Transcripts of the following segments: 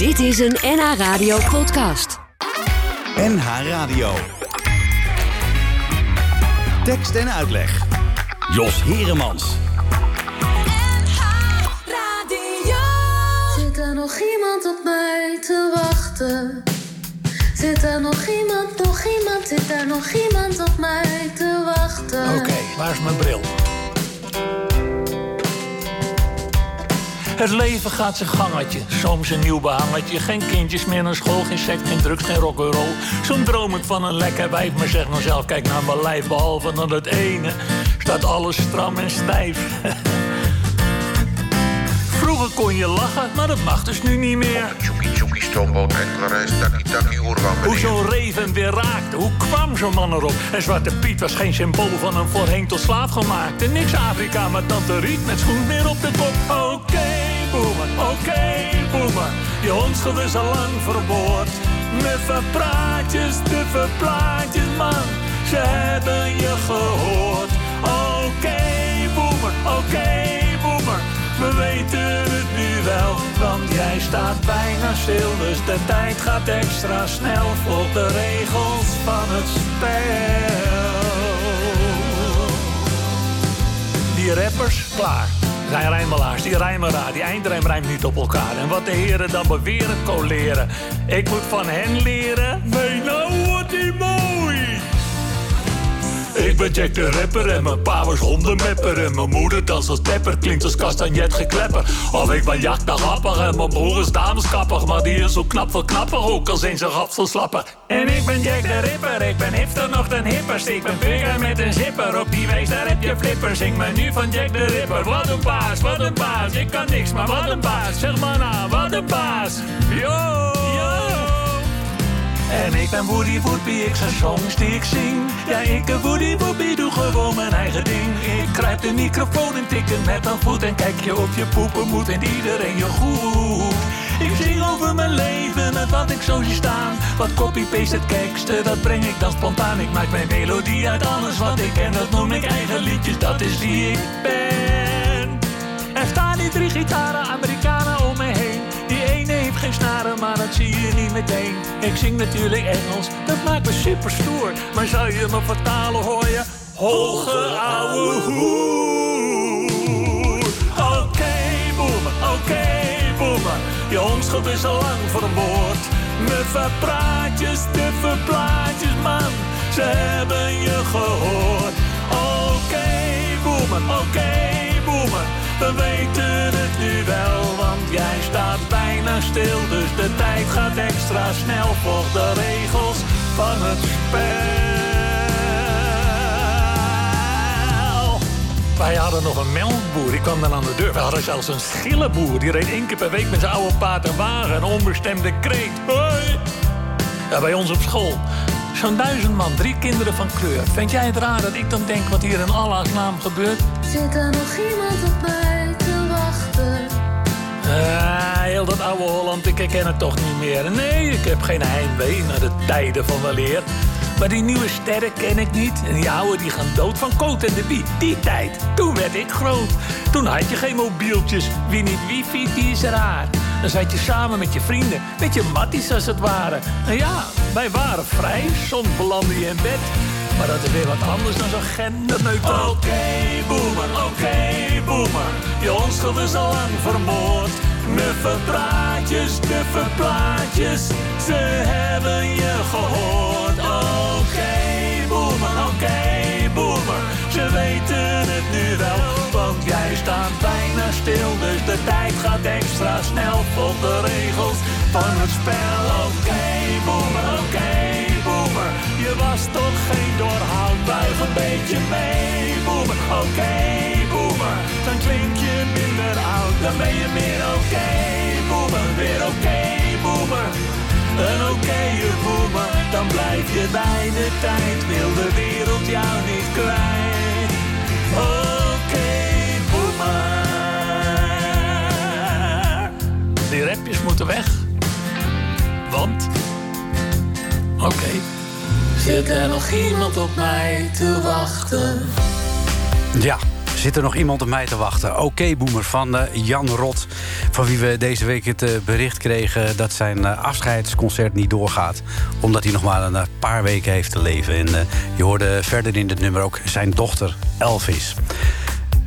Dit is een NH Radio podcast. NH Radio. Tekst en uitleg. Jos Heremans. Zit er nog iemand op mij te wachten? Zit er nog iemand, nog iemand, zit er nog iemand op mij te wachten? Oké, waar is mijn bril? Het leven gaat zijn gangetje, soms een nieuw behangetje. Geen kindjes meer naar school, geen seks, geen drugs, geen rock'n'roll. Soms droom ik van een lekker wijf, maar zeg nou zelf, kijk naar mijn lijf. Behalve dan het ene, staat alles stram en stijf. Vroeger kon je lachen, maar dat mag dus nu niet meer. Tjoekie tjoekie stoomboot, enkele reis, takkie takkie oerwam Hoe zo'n reven weer raakte, hoe kwam zo'n man erop? En Zwarte Piet was geen symbool van een voorheen tot slaaf gemaakt. En niks Afrika, maar tante Riet met schoen weer op de kop. Oké, boemer, oké, boemer. Je hondschool is al lang verboord. Muffe praatjes, duffe plaatjes, man. Ze hebben je gehoord. Oké, boemer, oké, boemer. We weten het nu wel, want jij staat bijna stil. Dus de tijd gaat extra snel. Volg de regels van het spel. Die rappers, klaar. Zijn rijmelaars, die rijmen raar, die eindrijm rijmt niet op elkaar. En wat de heren dan beweren, coleren. Ik moet van hen leren. Nee, Ik ben Jack de rapper en mijn pa was hondenmepper. En mijn moeder dans als tepper, klinkt als kastanje geklepper. Of ik ben Jack de Rapper en mijn broer is dameskapper. Maar die is zo knap veel knapper, ook al zijn ze slapper. En ik ben Jack de Ripper, ik ben hipster nog den hippers. Ik ben bigger met een zipper, op die wijs daar heb je flippers. Zing me nu van Jack de Ripper. Wat een baas, wat een baas, ik kan niks, maar wat een baas. Zeg maar na, wat een baas. Yo! En ik ben Woody Woodbie, ik zijn songs die ik zing. Ja, ik Woody Woodbie, doe gewoon mijn eigen ding. Ik grijp de microfoon en tik het met een voet. En kijk je of je poepen moet en iedereen je goed. Ik zing over mijn leven met wat ik zo zie staan. Wat copy-paste het teksten, dat breng ik dan spontaan. Ik maak mijn melodie uit alles wat ik ken, dat noem ik eigen liedjes. Dat is wie ik ben. Er staan die drie gitaren, Amerikanen om me heen. Heeft geen snaren, maar dat zie je niet meteen. Ik zing natuurlijk Engels, dat maakt me super stoer. Maar zou je me vertalen, hoor je... Hoge ouwe hoer. Oké, boemer, oké, boemer. Je hondschool is al lang vermoord. Muffe praatjes, duffe plaatjes, man. Ze hebben je gehoord. Oké, boemer, oké, boemer. We weten het nu wel, jij staat bijna stil. Dus de tijd gaat extra snel. Volg de regels van het spel. Wij hadden nog een melkboer, die kwam dan aan de deur. We hadden zelfs een schillenboer, die reed één keer per week met zijn oude paard en wagen. Een onbestemde kreet. Hoi! Ja, bij ons op school. Zo'n duizend man, drie kinderen van kleur. Vind jij het raar dat ik dan denk wat hier in Allah's naam gebeurt? Zit er nog iemand op mij? Ah, heel dat oude Holland, ik herken het toch niet meer. Nee, ik heb geen heimwee naar de tijden van weleer. Maar die nieuwe sterren ken ik niet. En die oude die gaan dood van Coat en de Bie. Die tijd, toen werd ik groot. Toen had je geen mobieltjes. Wie niet wifi, die is raar. Dan zat je samen met je vrienden, met je matties als het ware. En ja, wij waren vrij, soms belandde je in bed. Maar dat is weer wat anders dan zo'n genderneutraal. Oké, boemer, oké, boemer. Je onschuld is al lang vermoord. Muffe praatjes, duffe plaatjes. Ze hebben je gehoord. Oké, boemer, oké, boemer. Ze weten het nu wel, want jij staat bijna stil. Dus de tijd gaat extra snel. Volg de regels van het spel. Oké, boemer, oké, Je was toch geen doorhoud, buig een beetje mee, boemer. Oké, boemer. Dan klink je minder oud, dan ben je meer oké, boemer. Weer oké, boemer. Een oké boemer, dan blijf je bij de tijd. Wil de wereld jou niet kwijt. Oké, boemer. Die rapjes moeten weg. Want? Oké. Zit er nog iemand op mij te wachten? Ja, Zit er nog iemand op mij te wachten? Oké, boemer van eh, Jan Rot. Van wie we deze week het eh, bericht kregen dat zijn eh, afscheidsconcert niet doorgaat. Omdat hij nog maar een paar weken heeft te leven. En je hoorde verder in dit nummer ook zijn dochter Elvis.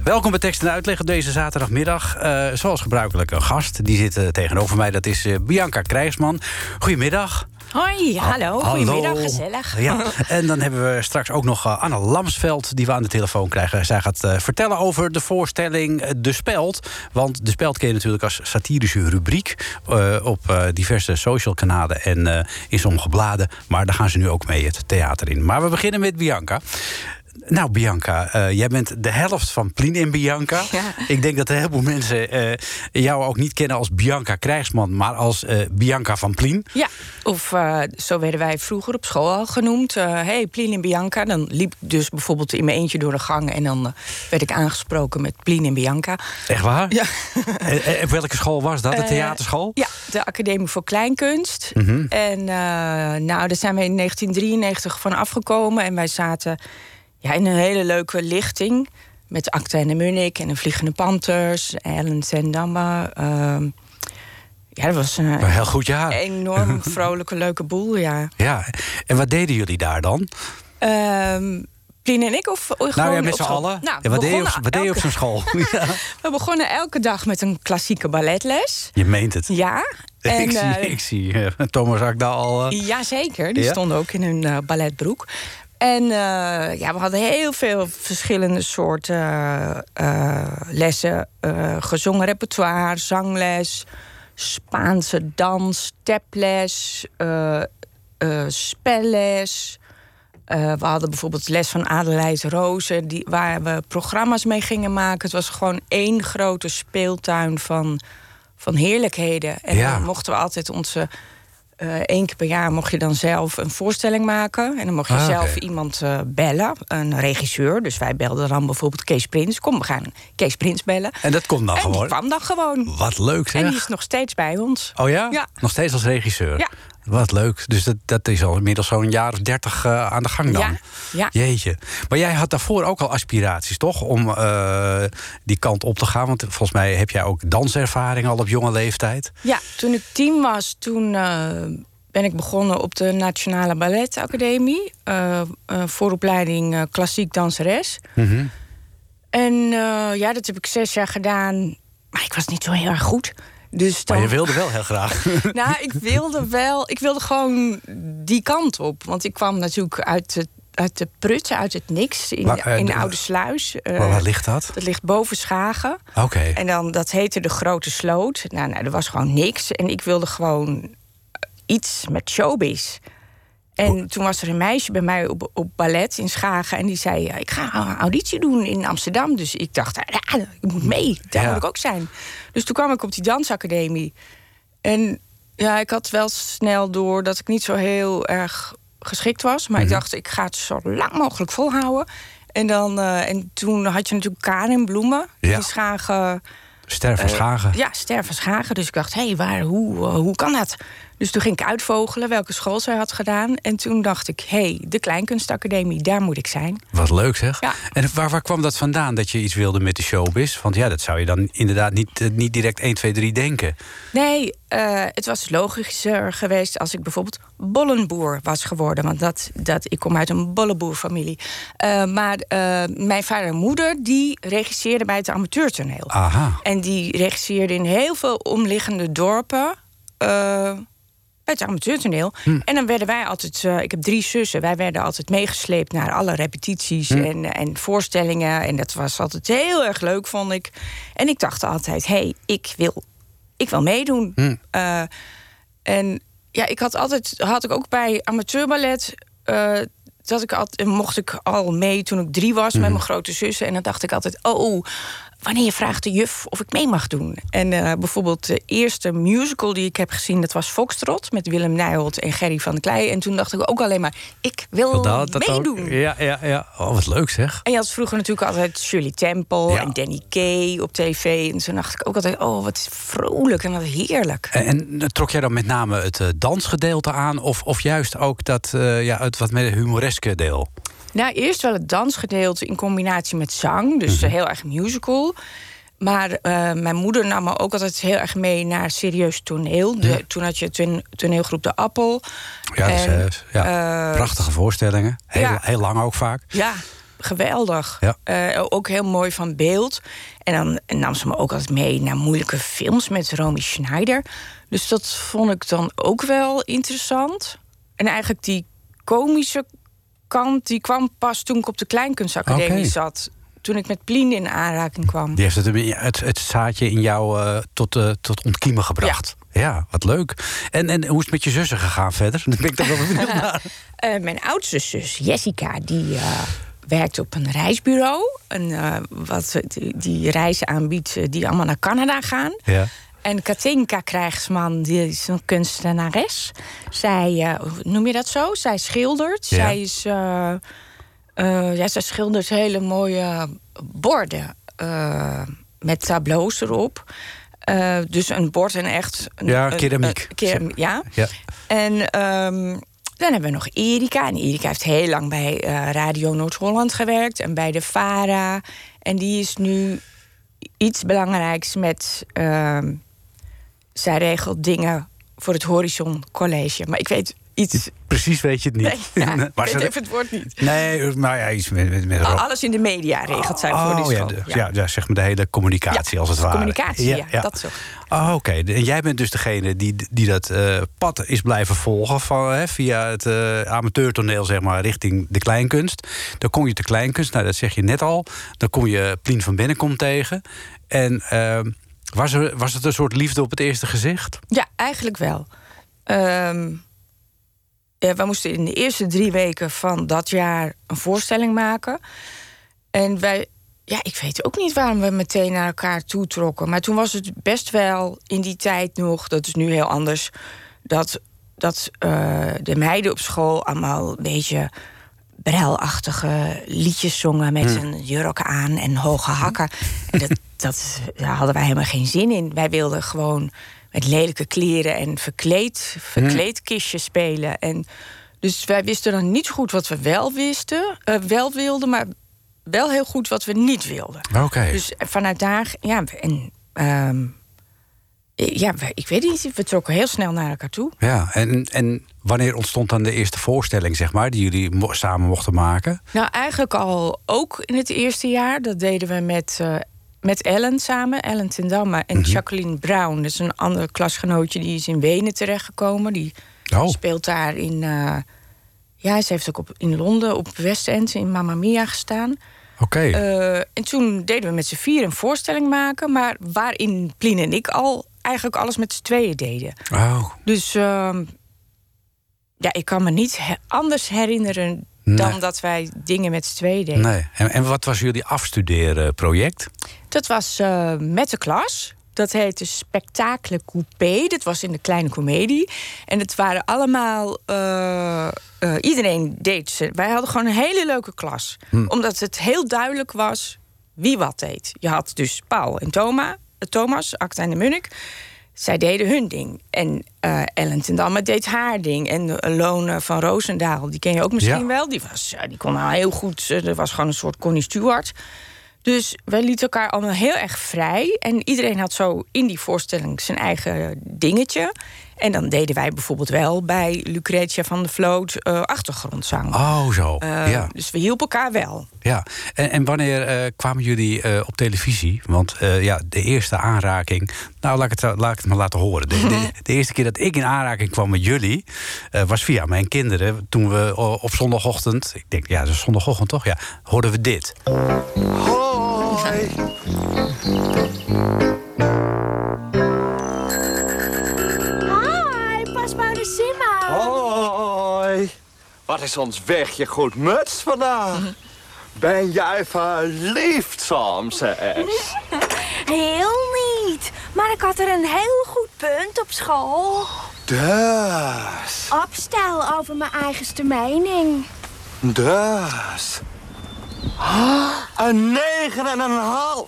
Welkom bij Tekst en Uitleg op deze zaterdagmiddag. Eh, zoals gebruikelijk een gast. Die zit eh, tegenover mij. Dat is eh, Bianca Krijgsman. Goedemiddag. Hoi, hallo. Goedemiddag, gezellig. Ja, en dan hebben we straks ook nog Anne Lamsveld... die we aan de telefoon krijgen. Zij gaat vertellen over de voorstelling De Speld. Want De Speld ken je natuurlijk als satirische rubriek... op diverse social kanalen en in sommige bladen. Maar daar gaan ze nu ook mee het theater in. Maar we beginnen met Bianca. Nou, Bianca, eh, jij bent de helft van Plien en Bianca. Ja. Ik denk dat een heleboel mensen eh, jou ook niet kennen als Bianca Krijgsman... maar als eh, Bianca van Plien. Ja, of zo werden wij vroeger op school al genoemd. Eh hey, Plien en Bianca. Dan liep ik dus bijvoorbeeld in mijn eentje door de gang... en dan werd ik aangesproken met Plien en Bianca. Echt waar? Ja. En, en welke school was dat? De theaterschool? Ja, de Academie voor Kleinkunst. Mhm. En nou, daar zijn we in 1993 van afgekomen. En wij zaten ja, in een hele leuke lichting... met Acta en de Munnik en de Vliegende Panthers... Ellen Sendamme. ehm ja, dat was een Een heel goed jaar. enorm vrolijke, leuke boel, ja. Ja, en wat deden jullie daar dan? Plien en ik of gewoon nou ja, met z'n allen. Nou, ja, wat deed je op, begonnen wat deed je op elke- zo'n school? ja. We begonnen elke dag met een klassieke balletles. Je meent het. Ja. En, ik, zie, eh, ik zie eh, Thomas Akda al... eh, Jazeker, die Ja? stonden ook in hun balletbroek. En eh, ja, we hadden heel veel verschillende soorten eh, eh, lessen. eh, gezongen repertoire, zangles, Spaanse dans, taples, spelles. We hadden bijvoorbeeld les van Adelheid Rozen, die, waar we programma's mee gingen maken. Het was gewoon één grote speeltuin van, van heerlijkheden. En Ja. dan mochten we altijd onze. Eh één keer per jaar mocht je dan zelf een voorstelling maken. En dan mocht je Ah, zelf iemand eh, bellen, een regisseur. Dus wij belden dan bijvoorbeeld Kees Prins. Kom, we gaan Kees Prins bellen. En dat komt dan en die gewoon. kwam dan gewoon. Wat leuk zeg. En die is nog steeds bij ons. Oh ja? Ja. Nog steeds als regisseur? Ja. Wat leuk. Dus dat, dat is al inmiddels zo'n jaar of dertig eh, aan de gang dan. Ja, ja. Jeetje. Maar jij had daarvoor ook al aspiraties, toch? Om eh, die kant op te gaan. Want volgens mij heb jij ook danservaring al op jonge leeftijd. Ja, toen ik tien was, toen eh, ben ik begonnen op de Nationale Balletacademie. vooropleiding klassiek danseres. Mhm. En ja, dat heb ik zes jaar gedaan. Maar ik was niet zo heel erg goed. Dus dan, Maar je wilde wel heel graag. Nou, ik wilde wel. Ik wilde gewoon die kant op. Want ik kwam natuurlijk uit, het, uit de prutsen, uit het niks. In, Maar, eh, in de- Oude Sluis. Eh, waar ligt dat? dat ligt boven Schagen. Oké. En dan, dat heette de Grote Sloot. Nou, nou, er was gewoon niks. En ik wilde gewoon iets met showbiz. En toen was er een meisje bij mij op, op ballet in Schagen. En die zei, ik ga een auditie doen in Amsterdam. Dus ik dacht, ja, ik moet mee. Daar Ja. moet ik ook zijn. Dus toen kwam ik op die dansacademie. En ja, ik had wel snel door dat ik niet zo heel erg geschikt was. Maar ik dacht, ik ga het zo lang mogelijk volhouden. En, dan, eh, en toen had je natuurlijk Karin Bloemen. Ja. Die Schagen... Ster van Eh, Schagen. ja, Ster van Schagen. Dus ik dacht, hé, waar, hoe, eh, hoe kan dat? Dus toen ging ik uitvogelen welke school zij had gedaan. En toen dacht ik, hé, hey, de Kleinkunstacademie, daar moet ik zijn. Wat leuk zeg. Ja. En waar, waar kwam dat vandaan dat je iets wilde met de showbiz? Want ja, dat zou je dan inderdaad niet, eh, niet direct 1, 2, 3 denken. Nee, eh, het was logischer geweest als ik bijvoorbeeld bollenboer was geworden. Want dat, dat, ik kom uit een bollenboerfamilie. Eh, maar mijn vader en moeder, die regisseerden bij het amateurtoneel. Aha. En die regisseerde in heel veel omliggende dorpen. Bij het amateurtoneel. En dan werden wij altijd. eh, ik heb drie zussen. Wij werden altijd meegesleept naar alle repetities en, en voorstellingen. En dat was altijd heel erg leuk, vond ik. En ik dacht altijd: hé, hey, ik, wil, ik wil meedoen. Eh, en ja, ik had altijd. had ik ook bij amateurballet. eh, dat ik altijd, mocht ik al mee toen ik drie was met mijn grote zussen. En dan dacht ik altijd: oh, wanneer vraagt de juf of ik mee mag doen? En eh, bijvoorbeeld de eerste musical die ik heb gezien, dat was Foxtrot met Willem Nijholt en Gerry van der Klei. En toen dacht ik ook alleen maar: ik wil dat, ook? meedoen. Ja, ja, ja. Oh, wat leuk zeg. En je had vroeger natuurlijk altijd Shirley Temple Ja. en Danny Kay op tv. En toen dacht ik ook altijd: oh, wat vrolijk en wat heerlijk. En, en trok jij dan met name het eh, dansgedeelte aan? Of, of juist ook dat, eh, ja, het wat meer humoreske deel? Nou, eerst wel het dansgedeelte in combinatie met zang. Dus Mhm. heel erg musical. Maar eh, mijn moeder nam me ook altijd heel erg mee naar serieus toneel. De, Toen had je ton- toneelgroep De Appel. Ja, eh, ja eh, prachtige voorstellingen. Heel, ja. heel lang ook vaak. Ja, geweldig. Ja. Ook heel mooi van beeld. En dan nam ze me ook altijd mee naar moeilijke films met Romy Schneider. Dus dat vond ik dan ook wel interessant. En eigenlijk die komische kant, die kwam pas toen ik op de Kleinkunstacademie zat. Toen ik met Plien in aanraking kwam. Die heeft het, het, het zaadje in jou eh, tot, eh, tot ontkiemen gebracht. Ja. wat leuk. En, en hoe is het met je zussen gegaan verder? Ben ik toch wel benieuwd naar. Eh, mijn oudste zus, Jessica, die eh, werkt op een reisbureau. En, eh, wat die, die reizen aanbiedt eh, die allemaal naar Canada gaan. Ja. En Katinka Krijgsman, die is een kunstenares. Zij, eh, noem je dat zo? Zij schildert. Ja. Zij, is, eh, eh, ja, zij schildert hele mooie borden met tableaus erop. Dus een bord en echt... Een, Ja, keramiek. keram- ja. Ja. En ehm, dan hebben we nog Erika. En Erika heeft heel lang bij Radio Noord-Holland gewerkt. En bij de VARA. En die is nu iets belangrijks met... ehm, zij regelt dingen voor het Horizon College. Maar ik weet iets... Precies weet je het niet. Nee, ja, ik Maar weet ze- even het woord niet. Nee, maar ja, iets met, met, met Alles in de media regelt zij voor Oh, die ja, school. de- ja. Ja, zeg maar de hele communicatie Ja, als het ware. communicatie, ja, dat zo. Oh, Oké, en jij bent dus degene die, die dat eh, pad is blijven volgen... Van, hè, via het eh, amateurtoneel, zeg maar, richting de kleinkunst. Dan kom je te kleinkunst, nou, dat zeg je net al. Dan kom je Plien van Binnenkom tegen. En ehm, was, was het een soort liefde op het eerste gezicht? Ja, eigenlijk wel. Ehm, ja, we moesten in de eerste drie weken van dat jaar een voorstelling maken. En wij, ja, ik weet ook niet waarom we meteen naar elkaar toetrokken. Maar toen was het best wel in die tijd nog, dat is nu heel anders, dat, dat eh, de meiden op school allemaal een beetje brelachtige liedjes zongen met een jurk aan en hoge hakken. En dat, dat daar hadden wij helemaal geen zin in. Wij wilden gewoon met lelijke kleren en verkleed, verkleedkistjes spelen. En dus wij wisten dan niet goed wat we wel wisten, eh, wel wilden, maar wel heel goed wat we niet wilden. Oké. Dus vanuit daar, ja, en ehm, ja, ik weet niet, we trokken heel snel naar elkaar toe. Ja, en, en wanneer ontstond dan de eerste voorstelling, zeg maar... die jullie mo- samen mochten maken? Nou, eigenlijk al ook in het eerste jaar. Dat deden we met, eh, met Ellen samen, Ellen ten Damme en Jacqueline Brown. Dat is een ander klasgenootje die is in Wenen terechtgekomen. Die Oh. speelt daar in. eh, ja, ze heeft ook op, in Londen op West End in Mamma Mia gestaan. Oké. Eh, en toen deden we met z'n vier een voorstelling maken, maar waarin Plien en ik al eigenlijk alles met z'n tweeën deden. oh, Dus ehm, ja, ik kan me niet he- anders herinneren dan dat wij dingen met z'n tweeën deden. nee. En, en wat was jullie afstudeerproject? Dat was eh, met de klas. Dat heette Spectacle Coupé. Dat was in de kleine komedie. En het waren allemaal. eh, eh, iedereen deed ze. Wij hadden gewoon een hele leuke klas. Omdat het heel duidelijk was wie wat deed. Je had dus Paul en Thomas, Thomas Acta en de Munnik. Zij deden hun ding. En eh, Ellen ten Damme deed haar ding. En eh, Lone van Roosendaal, die ken je ook misschien Ja. wel. Die, was, ja, die kon nou heel goed. eh, Dat was gewoon een soort Connie Stewart. Dus wij lieten elkaar allemaal heel erg vrij. En iedereen had zo in die voorstelling zijn eigen dingetje. En dan deden wij bijvoorbeeld wel bij Lucretia van de Vloot eh, achtergrondzang. Oh, zo. Eh, ja. Dus we hielpen elkaar wel. ja. En, en wanneer eh, kwamen jullie eh, op televisie? Want eh, ja, de eerste aanraking... Nou, laat ik het, laat ik het maar laten horen. De, de, de eerste keer dat ik in aanraking kwam met jullie... eh, was via mijn kinderen. Toen we op zondagochtend... Ik denk, ja, dat is zondagochtend toch? Ja, hoorden we dit. Hoi. Wat is ons wegje goed muts vandaag? Ben jij verliefd soms, eens? Heel niet. Maar ik had er een heel goed punt op school. Dus, Opstel over mijn eigenste mening. dus. Een negen en een half.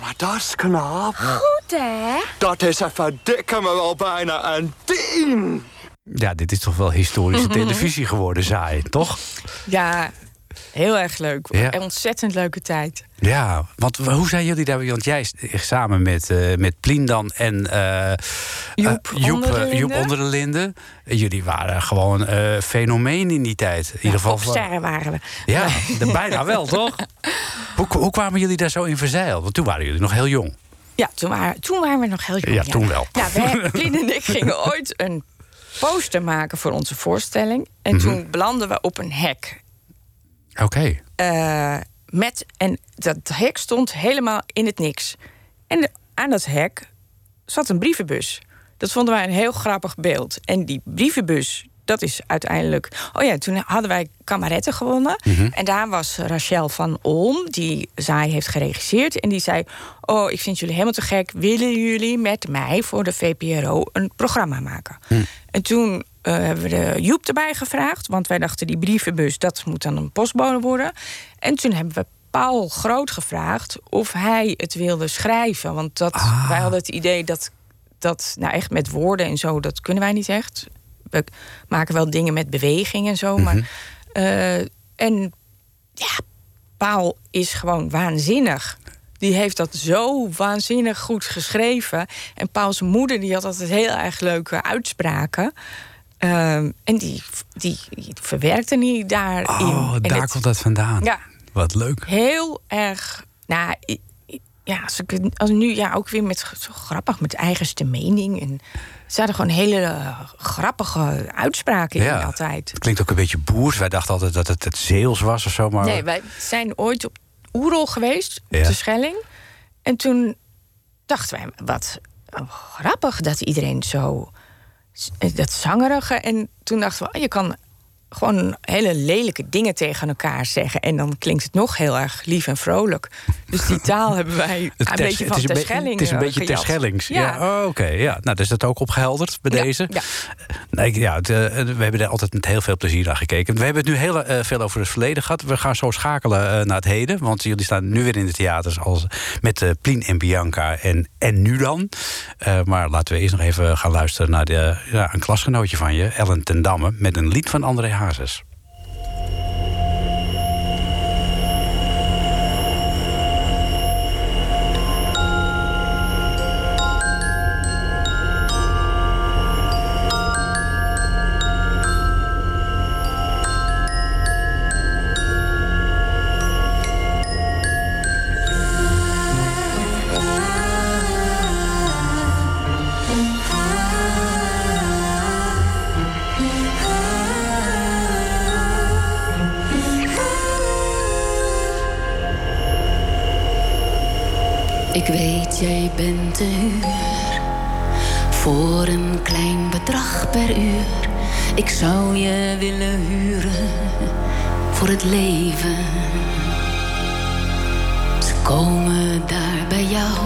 Maar dat is knap. Goed, hè? Dat is even dikke me wel bijna een tien. Ja, dit is toch wel historische televisie geworden, saai, toch? Ja, heel erg leuk. Ja. Een ontzettend leuke tijd. Ja, want hoe zijn jullie daar? Want jij s- samen met, eh met Plien dan en eh, Joep eh, onder de eh, Joep Linden. onder de linden. Jullie waren gewoon eh fenomeen in die tijd. In ieder geval. Popsterren waren we. Ja, de- bijna wel, toch? Hoe, hoe kwamen jullie daar zo in verzeild? Want toen waren jullie nog heel jong. Ja, toen waren, toen waren we nog heel jong. Ja, toen wel. Ja, wij, Plien en ik gingen ooit een poster maken voor onze voorstelling. En Mhm. toen belanden we op een hek. Oké. Eh, met, en dat hek stond helemaal in het niks. En de- aan dat hek zat een brievenbus. Dat vonden wij een heel grappig beeld. En die brievenbus, dat is uiteindelijk... Oh ja, toen hadden wij Kamaretten gewonnen. En daar was Rachel van Olm, die zij heeft geregisseerd. En die zei, oh, ik vind jullie helemaal te gek. Willen jullie met mij voor de VPRO een programma maken? En toen eh, hebben we de Joep erbij gevraagd. Want wij dachten, die brievenbus, dat moet dan een postbode worden. En toen hebben we Paul Groot gevraagd of hij het wilde schrijven. Want dat, wij hadden het idee dat, dat, nou echt met woorden en zo, dat kunnen wij niet echt. We maken wel dingen met beweging en zo. Maar, eh, en ja, Paul is gewoon waanzinnig. Die heeft dat zo waanzinnig goed geschreven. En Pauls moeder die had altijd heel erg leuke uitspraken. Ehm, en die, die, verwerkte niet daarin. Oh, En daar het- komt dat vandaan. Ja, Wat leuk. heel erg. Nou, ja, als ik als nu ja, ook weer met zo grappig, met eigenste mening. En zaten gewoon hele eh, grappige uitspraken in altijd. Het klinkt ook een beetje boers. Wij dachten altijd dat het het Zeels was of zo. Maar Nee, wij zijn ooit op Oerol geweest, op Ja. de Schelling. En toen dachten wij, wat grappig dat iedereen zo... Dat zangerige. En toen dachten we, oh, je kan gewoon hele lelijke dingen tegen elkaar zeggen. En dan klinkt het nog heel erg lief en vrolijk. Dus die taal hebben wij Het een beetje het van is een de be- Schelling Het is een eh, beetje ter. Schellings. Ja. Ja. oh, Oké, ja. Nou, dus dat ook opgehelderd bij Ja, deze. ja. Nee, ja, het, eh, we hebben er altijd met heel veel plezier naar gekeken. We hebben het nu heel eh, veel over het verleden gehad. We gaan zo schakelen eh, naar het heden. Want jullie staan nu weer in de theaters als, met eh Plien en Bianca. En, en nu dan. Eh, maar laten we eerst nog even gaan luisteren naar de, ja, een klasgenootje van je, Ellen ten Damme. Met een lied van André Hazes. Jij bent te huur. Voor een klein bedrag per uur. Ik zou je willen huren. Voor het leven. Ze komen daar bij jou.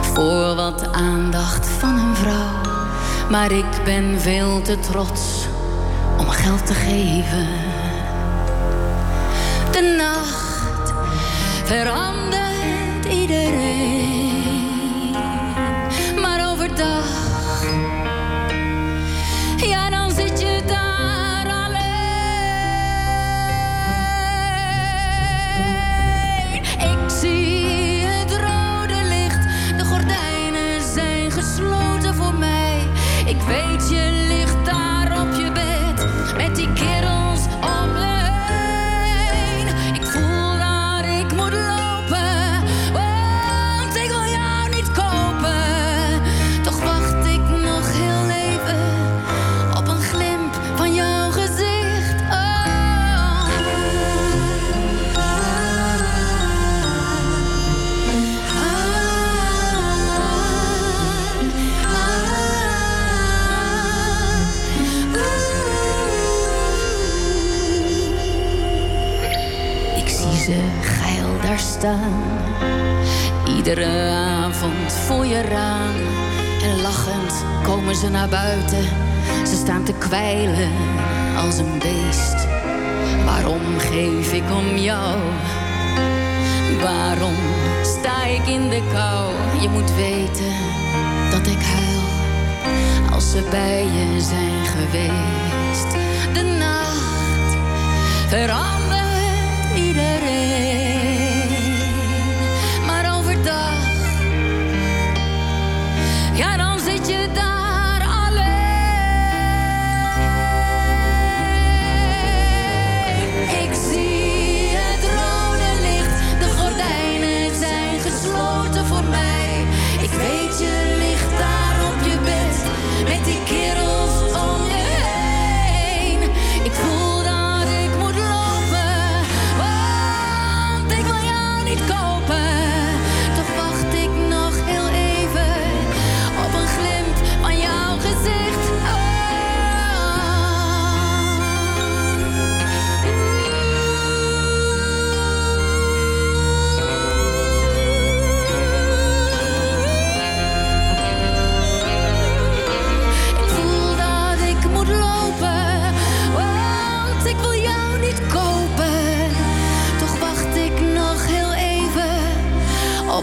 Voor wat aandacht van een vrouw. Maar ik ben veel te trots om geld te geven. De nacht verandert weet, je ligt ze geil daar staan. Iedere avond voor je raam. En lachend komen ze naar buiten. Ze staan te kwijlen als een beest. Waarom geef ik om jou? Waarom sta ik in de kou? Je moet weten dat ik huil als ze bij je zijn geweest. De nacht verandert. Maar overdag, ja, dan zit je daar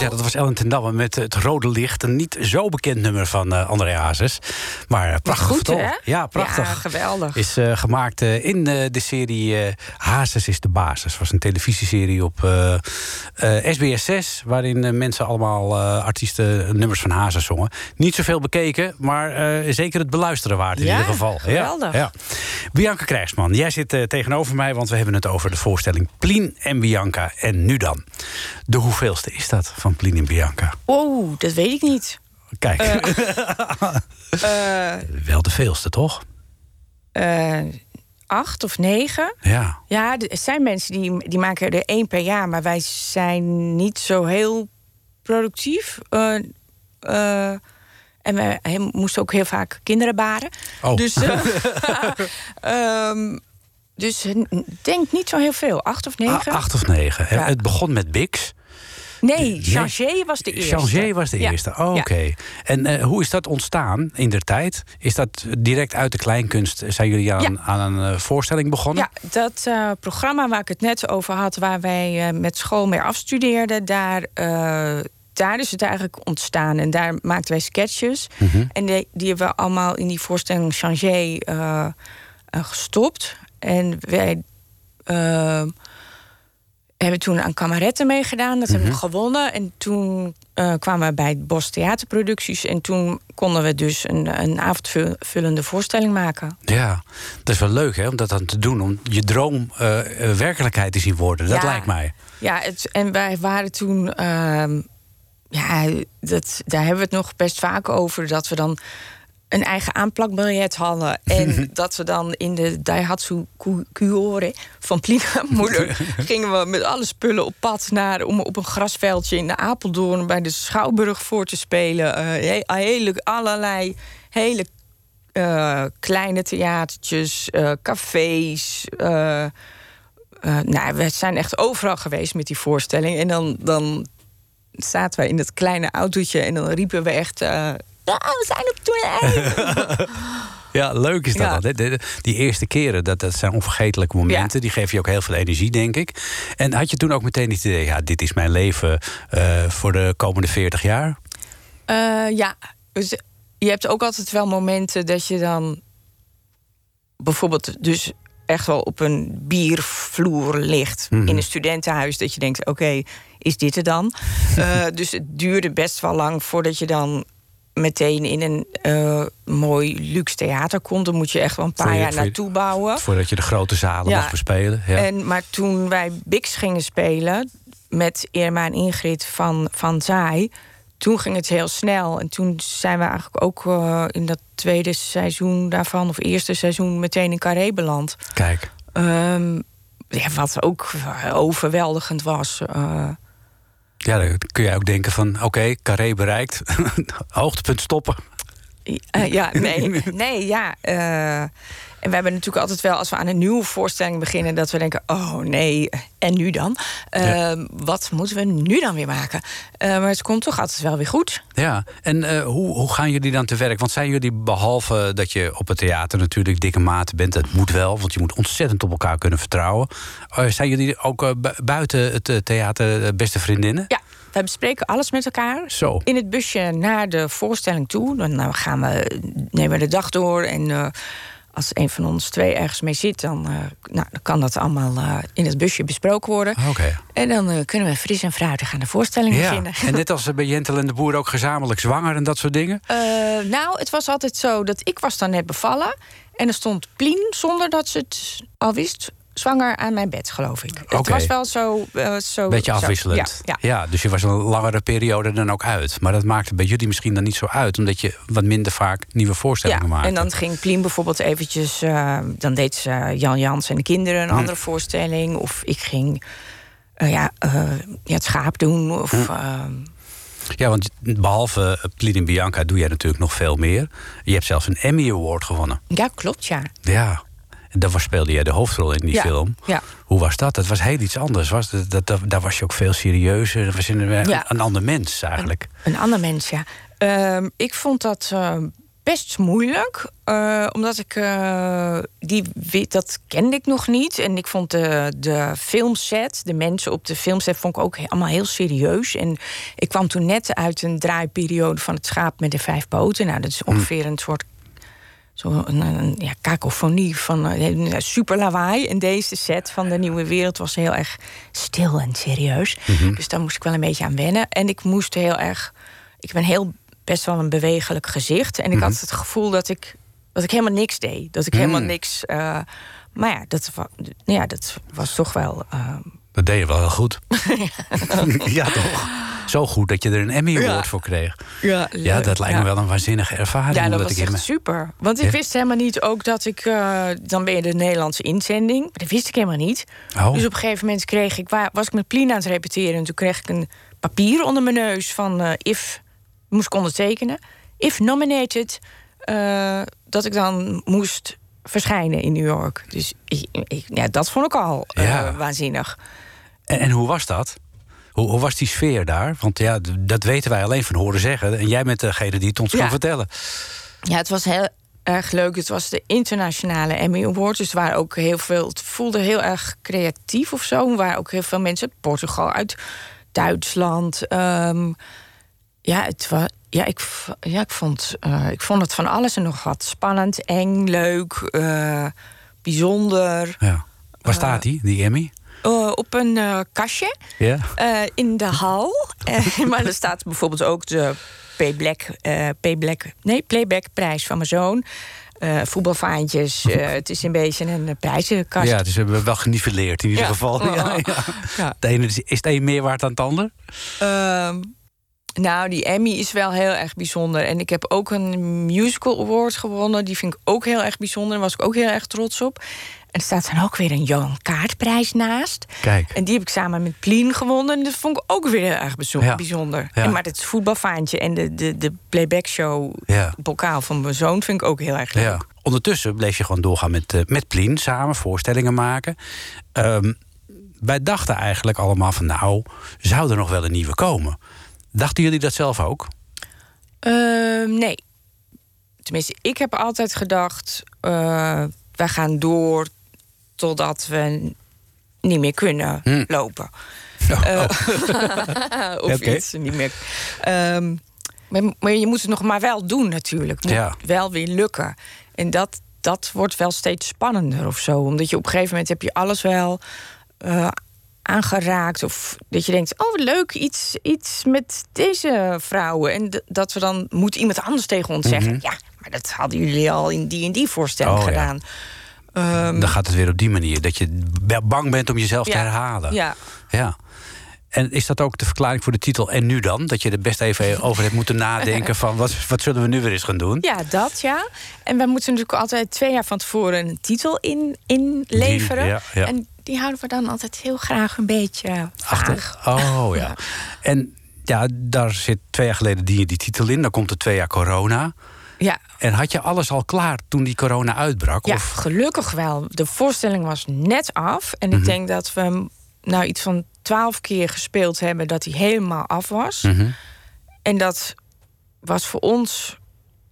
Ja, dat was Ellen ten Damme met het Rode Licht. Een niet zo bekend nummer van eh André Hazes. Maar eh, prachtig goed, hè? Ja, prachtig. Ja, geweldig. Is eh, gemaakt in de serie Hazes is de basis. was een televisieserie op eh, eh, SBS 6... waarin mensen allemaal artiesten nummers van Hazes zongen. Niet zoveel bekeken, maar zeker het beluisteren waard in Ja, ieder geval. geweldig. Ja, ja. Bianca Krijgsman, jij zit tegenover mij... want we hebben het over de voorstelling Plien en Bianca. En nu dan. De hoeveelste is dat van Plien en Bianca? Oeh, dat weet ik niet. Kijk, Eh, wel de veelste, toch? eh, acht of negen. Ja. Ja, er zijn mensen die, die maken er één per jaar, maar wij zijn niet zo heel productief. Eh, eh, en we moesten ook heel vaak kinderen baren. Oh. Dus, eh, ehm, dus ik denk niet zo heel veel. Acht of negen? A- acht of negen. Ja. Het begon met Bix. Nee, Changé was de eerste. Changé was de eerste. Oh. Oké. En eh, hoe is dat ontstaan in der tijd? Is dat direct uit de kleinkunst? Zijn jullie aan, aan een eh, voorstelling begonnen? Ja, dat eh, programma waar ik het net over had, waar wij eh, met school mee afstudeerden, daar, eh, daar is het eigenlijk ontstaan. En daar maakten wij sketches. Mhm. En die, die hebben we allemaal in die voorstelling Changé eh, eh, gestopt. En wij eh, hebben toen aan Kameretten meegedaan. Dat hebben we gewonnen. En toen eh, kwamen we bij het Bos Theaterproducties. En toen konden we dus een, een avondvullende voorstelling maken. Ja, dat is wel leuk hè, om dat dan te doen. Om je droom eh, eh, werkelijkheid te zien worden. Dat Ja. lijkt mij. Ja, het, en wij waren toen. ehm, ja, dat, daar hebben we het nog best vaak over. Dat we dan een eigen aanplakbiljet hadden. En dat we dan in de Daihatsu Kuore van Plina moeder... gingen we met alle spullen op pad naar... om op een grasveldje in de Apeldoorn... bij de Schouwburg voor te spelen. He- hele, allerlei hele eh, kleine theatertjes, eh, cafés... nou, we zijn echt overal geweest met die voorstelling. En dan, dan zaten we in dat kleine autootje en dan riepen we echt... ja, we zijn op tournee! Ja, leuk is dat. Ja. al. De- de- Die eerste keren, dat, dat zijn onvergetelijke momenten. Die geven je ook heel veel energie, denk ik. En had je toen ook meteen het idee... ja, dit is mijn leven eh, voor de komende 40 jaar? Eh, ja, dus je hebt ook altijd wel momenten dat je dan... bijvoorbeeld dus echt wel op een biervloer ligt... Mhm. in een studentenhuis, dat je denkt, oké, is dit het dan? Eh, dus het duurde best wel lang voordat je dan meteen in een eh, mooi luxe theater komt. Dan moet je echt wel een paar je- jaar naartoe bouwen. Voordat je de grote zalen Ja. mag bespelen. Ja. En, maar toen wij Bix gingen spelen met Irma en Ingrid van, van Zaai... toen ging het heel snel. En toen zijn we eigenlijk ook eh, in dat tweede seizoen daarvan... of eerste seizoen meteen in Carré beland. Kijk. Ehm, ja, wat ook overweldigend was. eh. Ja, dan kun je ook denken van... oké, carré bereikt. Hoogtepunt stoppen. Eh, ja, nee, nee, ja. eh, En we hebben natuurlijk altijd wel, als we aan een nieuwe voorstelling beginnen, dat we denken: oh nee, en nu dan? Ja. Uh, Wat moeten we nu dan weer maken? Uh, maar het komt toch altijd wel weer goed. Ja, en uh, hoe, hoe gaan jullie dan te werk? Want zijn jullie, behalve dat je op het theater natuurlijk dikke maten bent, dat moet wel, want je moet ontzettend op elkaar kunnen vertrouwen. Uh, zijn jullie ook buiten het theater beste vriendinnen? Ja. We bespreken alles met elkaar. Zo. In het busje naar de voorstelling toe. Dan nou, gaan we, nemen we de dag door. En als een van ons twee ergens mee zit, dan, uh, nou, dan kan dat allemaal uh, in het busje besproken worden. Okay. En dan kunnen we fris en fruitig aan de voorstelling ja. beginnen. En net als bij Jentel en de Boer ook gezamenlijk zwanger en dat soort dingen? nou, het was altijd zo dat ik was dan net bevallen. En er stond Plien, zonder dat ze het al wist, zwanger aan mijn bed, geloof ik. Het was wel zo... Uh, zo Beetje afwisselend. Zo, ja, ja. ja, dus je was een langere periode dan ook uit. Maar dat maakte bij jullie misschien dan niet zo uit... omdat je wat minder vaak nieuwe voorstellingen ja, maakte. en dan ging Plien bijvoorbeeld eventjes... Uh, dan deed ze Jan Jans en de kinderen een Hm. andere voorstelling. Of ik ging uh, ja, ja, het schaap doen. Of... Hm. Ja, want behalve Plien en Bianca doe jij natuurlijk nog veel meer. Je hebt zelfs een Emmy Award gewonnen. Ja, klopt, ja. Ja, daar speelde jij de hoofdrol in die ja, film. Ja. Hoe was dat? Dat was heel iets anders. Was dat, dat, dat, daar was je ook veel serieuzer. Dat was een, Ja. een ander mens eigenlijk. Een, een ander mens, ja. Uh, ik vond dat uh, best moeilijk. Uh, omdat ik... eh, die, dat kende ik nog niet. En ik vond de, de filmset, de mensen op de filmset... vond ik ook allemaal heel serieus. En ik kwam toen net uit een draaiperiode van het schaap met de vijf poten. Nou, dat is ongeveer een soort zo een, ja, kakofonie van uh, super lawaai. En deze set van de Nieuwe Wereld was heel erg stil en serieus. Mhm. Mm -hmm. Dus daar moest ik wel een beetje aan wennen. En ik moest heel erg... Ik ben heel best wel een bewegelijk gezicht. En ik Mhm. mm -hmm. had het gevoel dat ik, dat ik helemaal niks deed. Dat ik Mm. helemaal niks... Uh, maar ja dat, ja, dat was toch wel... Uh, dat deed je wel heel goed. ja, toch? Zo goed dat je er een Emmy Award Ja. voor kreeg. Ja, Ja, dat lijkt me wel een waanzinnige ervaring. Ja, dat was ik echt me- super. Want ik wist helemaal niet ook dat ik... eh, dan ben je de Nederlandse inzending. Maar dat wist ik helemaal niet. Oh. Dus op een gegeven moment kreeg ik... wa- was ik met Plien aan het repeteren... en toen kreeg ik een papier onder mijn neus van... eh, if, moest ik ondertekenen. If nominated, eh, dat ik dan moest verschijnen in New York. Dus ik, ik- ja, dat vond ik al waanzinnig. En, en hoe was dat? Hoe, hoe was die sfeer daar? Want ja, dat weten wij alleen van horen zeggen. En jij bent degene die het ons Ja. kan vertellen. Ja, het was heel erg leuk. Het was de internationale Emmy Awards. Dus er waren ook heel veel. Het voelde heel erg creatief of zo. Er waren ook heel veel mensen uit Portugal, uit Duitsland. Ehm, ja, het was. Ja, ik, ja, ik, vond, eh, ik vond het van alles en nog wat. Spannend, eng, leuk, eh, bijzonder. Ja. Waar staat die, die Emmy? Eh, op een eh, kastje eh, in de hal. Maar er staat bijvoorbeeld ook de Playback, eh Playback, nee, Playback-prijs van mijn zoon. Voetbalvaantjes. het is een beetje een prijzenkast. Ja, dus we hebben wel geniveleerd in ieder Ja. geval. Oh, Ja, ja. De ene is, is het een meer waard dan het ander? Ehm, nou, die Emmy is wel heel erg bijzonder. En ik heb ook een musical award gewonnen. Die vind ik ook heel erg bijzonder. Daar was ik ook heel erg trots op. En er staat dan ook weer een Johan Kaartprijs naast. Kijk. En die heb ik samen met Plien gewonnen. En dat vond ik ook weer heel erg Ja. bijzonder. Ja. En maar het voetbalvaantje en de, de, de playback show Ja. bokaal van mijn zoon vind ik ook heel erg leuk. Ja. Ondertussen bleef je gewoon doorgaan met, eh, met Plien samen, voorstellingen maken. Ehm, wij dachten eigenlijk allemaal van, nou, zou er nog wel een nieuwe komen? Dachten jullie dat zelf ook? Ehm, nee. Tenminste, ik heb altijd gedacht... eh wij gaan door totdat we niet meer kunnen Hm. lopen. Oh, Eh, of iets niet meer. Ehm, maar, maar je moet het nog maar wel doen natuurlijk. Het moet Ja. wel weer lukken. En dat, dat wordt wel steeds spannender of zo. Omdat je op een gegeven moment heb je alles wel eh, aangeraakt. Of dat je denkt, oh leuk, iets, iets met deze vrouwen. En dat we dan moet iemand anders tegen ons zeggen. Ja, maar dat hadden jullie al in die en die voorstelling Mhm. Oh, ja. Ehm, Dan gaat het weer op die manier. Dat je bang bent om jezelf te herhalen. ja. Ja. En is dat ook de verklaring voor de titel En nu dan? Dat je er best even over hebt moeten nadenken van wat, wat zullen we nu weer eens gaan doen? Ja, dat ja. En wij moeten natuurlijk altijd twee jaar van tevoren een titel in, inleveren. Die- ja, ja. En die houden we dan altijd heel graag een beetje vaag. Oh ja. En ja, daar zit twee jaar geleden die, die titel in. Dan komt er twee jaar corona. Ja. En had je alles al klaar toen die corona uitbrak? Ja, Of? gelukkig wel. De voorstelling was net af. En Mhm. ik denk dat we nou iets van twaalf keer gespeeld hebben dat hij helemaal af was. Mhm. En dat was voor ons.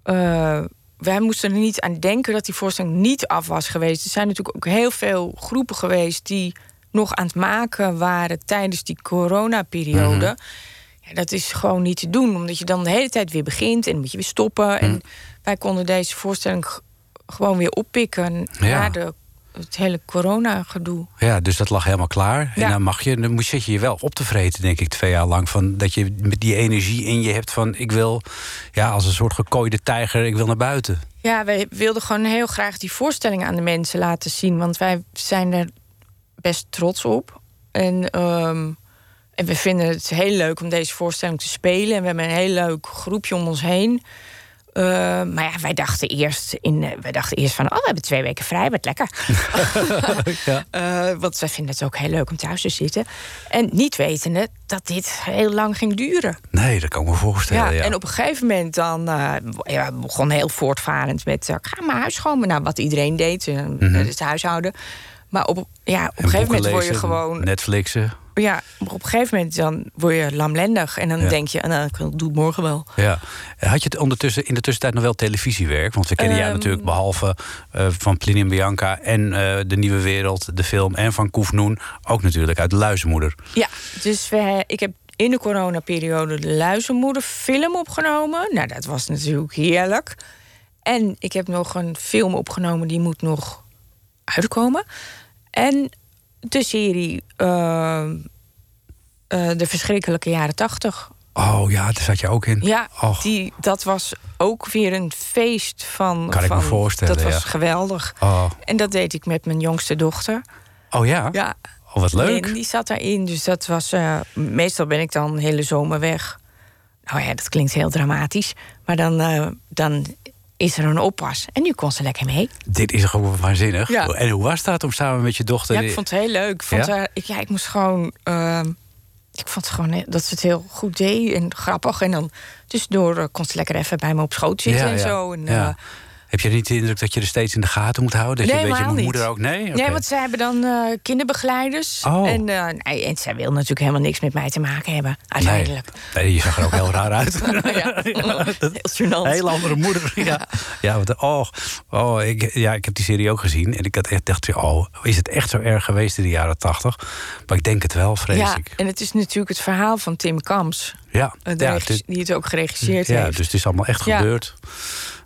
eh, wij moesten er niet aan denken dat die voorstelling niet af was geweest. Er zijn natuurlijk ook heel veel groepen geweest die nog aan het maken waren tijdens die coronaperiode. Mhm. Ja, dat is gewoon niet te doen, omdat je dan de hele tijd weer begint en dan moet je weer stoppen. En wij konden deze voorstelling gewoon weer oppikken Ja. na de, het hele corona-gedoe. Ja, dus dat lag helemaal klaar. En dan mag je, dan moet- zit je je wel op te vreten, denk ik, twee jaar lang. Van dat je met die energie in je hebt van ik wil, ja, als een soort gekooide tijger, ik wil naar buiten. Ja, wij wilden gewoon heel graag die voorstelling aan de mensen laten zien. Want wij zijn er best trots op. En, ehm, en we vinden het heel leuk om deze voorstelling te spelen. En we hebben een heel leuk groepje om ons heen. Eh, maar ja, wij dachten eerst, in, eh, wij dachten eerst van... oh, we hebben twee weken vrij, wat lekker. ja. Eh, want wij vinden het ook heel leuk om thuis te zitten. En niet wetende dat dit heel lang ging duren. Nee, dat kan ik me voorstellen. Ja, Ja, en op een gegeven moment dan ja, begon heel voortvarend met ga mijn huis schoon, nou wat iedereen deed, eh, het huishouden. Maar op, ja, op En een gegeven moment word je gewoon, Netflixen. Ja, op een gegeven moment dan word je lamlendig en dan Ja. denk je, nou, ik doe het morgen wel. Ja. Had je het ondertussen, in de tussentijd nog wel televisiewerk? Want we kennen jij Ehm. natuurlijk behalve eh, van Plinium Bianca en eh, De Nieuwe Wereld, de film, en van Koef Noen, ook natuurlijk uit De Luizenmoeder. Ja, dus we, ik heb in de coronaperiode de Luizenmoeder film opgenomen. Nou, dat was natuurlijk heerlijk. En ik heb nog een film opgenomen, die moet nog uitkomen. En de serie eh, eh, De Verschrikkelijke Jaren Tachtig. Oh ja, daar zat je ook in. Ja, Och. die, dat was ook weer een feest van... Kan ik me van- voorstellen, Dat was geweldig. Oh. En dat deed ik met mijn jongste dochter. oh ja? Ja, Oh, wat leuk. en die zat daarin. Dus dat was. eh, meestal ben ik dan de hele zomer weg. Nou ja, dat klinkt heel dramatisch. Maar dan, eh, dan is er een oppas. En nu kon ze lekker mee. Dit is gewoon waanzinnig. Ja. En hoe was dat om samen met je dochter... Ja, ik vond het heel leuk. Ik, vond Ja? haar- ik, ja, ik moest gewoon. eh, ik vond het gewoon heel- dat ze het heel goed deed en grappig. En dan tussendoor eh, kon ze lekker even bij me op schoot zitten Ja, en zo. En, Ja. Heb je niet de indruk dat je er steeds in de gaten moet houden? Dat Nee, je weet je helemaal mijn niet. moeder ook? Nee? Nee, want zij hebben dan eh, kinderbegeleiders. Oh. En, eh, nee, en zij wil natuurlijk helemaal niks met mij te maken hebben, uiteindelijk. Nee. nee, je zag er ook heel raar uit. Ja, heel gênant. Een hele andere moeder. Ja, ja, wat, oh, oh ik, ja, ik heb die serie ook gezien. En ik had echt dacht, oh, is het echt zo erg geweest in de jaren tachtig? Maar ik denk het wel, vrees ja, ik. en het is natuurlijk het verhaal van Tim Kams. Ja, ja, dit- die het ook geregisseerd ja heeft. dus het is allemaal echt Ja. gebeurd.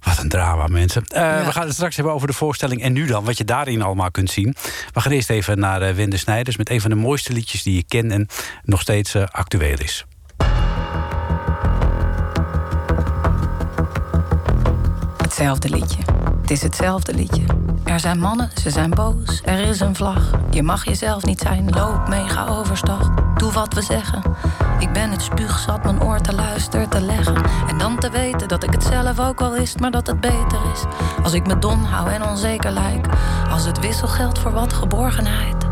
Wat een drama, mensen. Eh, Ja. We gaan het straks hebben over de voorstelling en nu dan, wat je daarin allemaal kunt zien. We gaan eerst even naar eh, Wende Snijders met een van de mooiste liedjes die je kent en nog steeds eh, actueel is. Hetzelfde liedje. Het is hetzelfde liedje. Er zijn mannen, ze zijn boos, er is een vlag. Je mag jezelf niet zijn, loop mee, ga overstag. Doe wat we zeggen. Ik ben het spuugzat mijn oor te luisteren te leggen. En dan te weten dat ik het zelf ook wel wist, maar dat het beter is. Als ik me dom hou en onzeker lijk. Als het wisselgeld voor wat geborgenheid.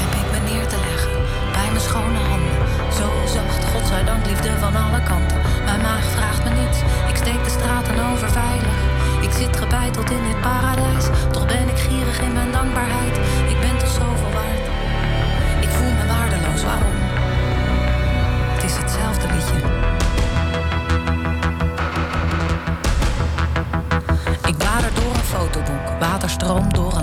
Heb ik me neer te leggen bij mijn schone handen. Zo zacht, godzijdank, liefde van alle kanten. Mijn maag vraagt me niets, ik steek de straten over veilig. Ik zit gebeiteld in dit paradijs, toch ben ik gierig in mijn dankbaarheid.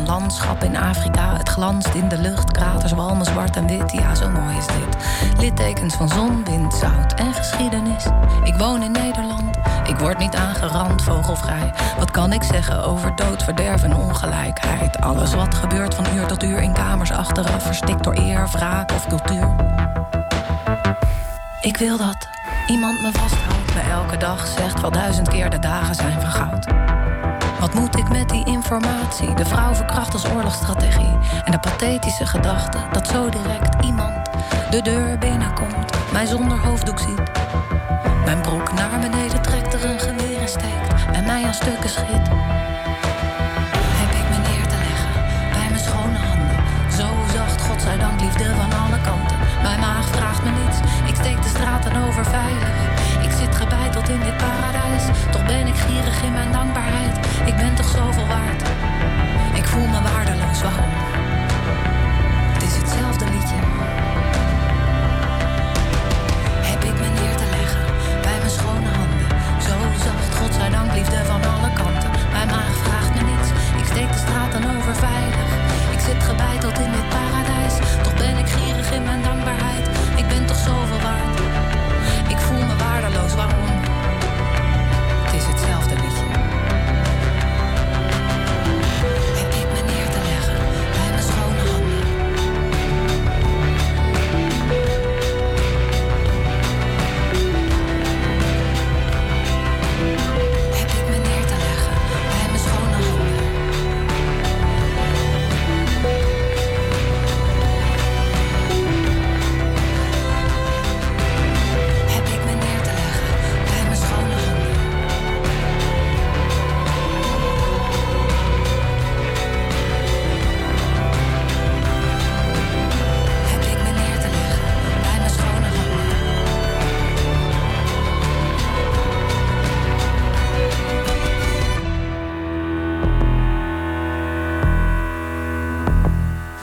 Landschap in Afrika. Het glanst in de lucht, kraters walmen zwart en wit. Ja, zo mooi is dit. Littekens van zon, wind, zout en geschiedenis. Ik woon in Nederland, ik word niet aangerand, vogelvrij. Wat kan ik zeggen over dood, verderf en ongelijkheid? Alles wat gebeurt van uur tot uur in kamers achteraf, verstikt door eer, wraak of cultuur. Ik wil dat iemand me vasthoudt, me elke dag zegt wel duizend keer de dagen zijn van goud. Wat moet ik met die informatie? De vrouw verkracht als oorlogsstrategie. En de pathetische gedachte dat zo direct iemand de deur binnenkomt, mij zonder hoofddoek ziet. Mijn broek naar beneden trekt, er een geweer in steekt en mij aan stukken schiet. Heb ik me neer te leggen bij mijn schone handen. Zo zacht, godzijdank, liefde van alle kanten. Mijn maag vraagt me niets, ik steek de straten over veilig. In dit paradijs. Toch ben ik gierig in mijn dankbaarheid. Ik ben toch zoveel waard. Ik voel me waardeloos, waarom? Het is hetzelfde liedje. Heb ik me neer te leggen bij mijn schone handen. Zo zacht, godzijdank, liefde van alle kanten. Mijn maag vraagt me niets, ik steek de straat dan over veilig. Ik zit gebeiteld in dit paradijs. Toch ben ik gierig in mijn dankbaarheid.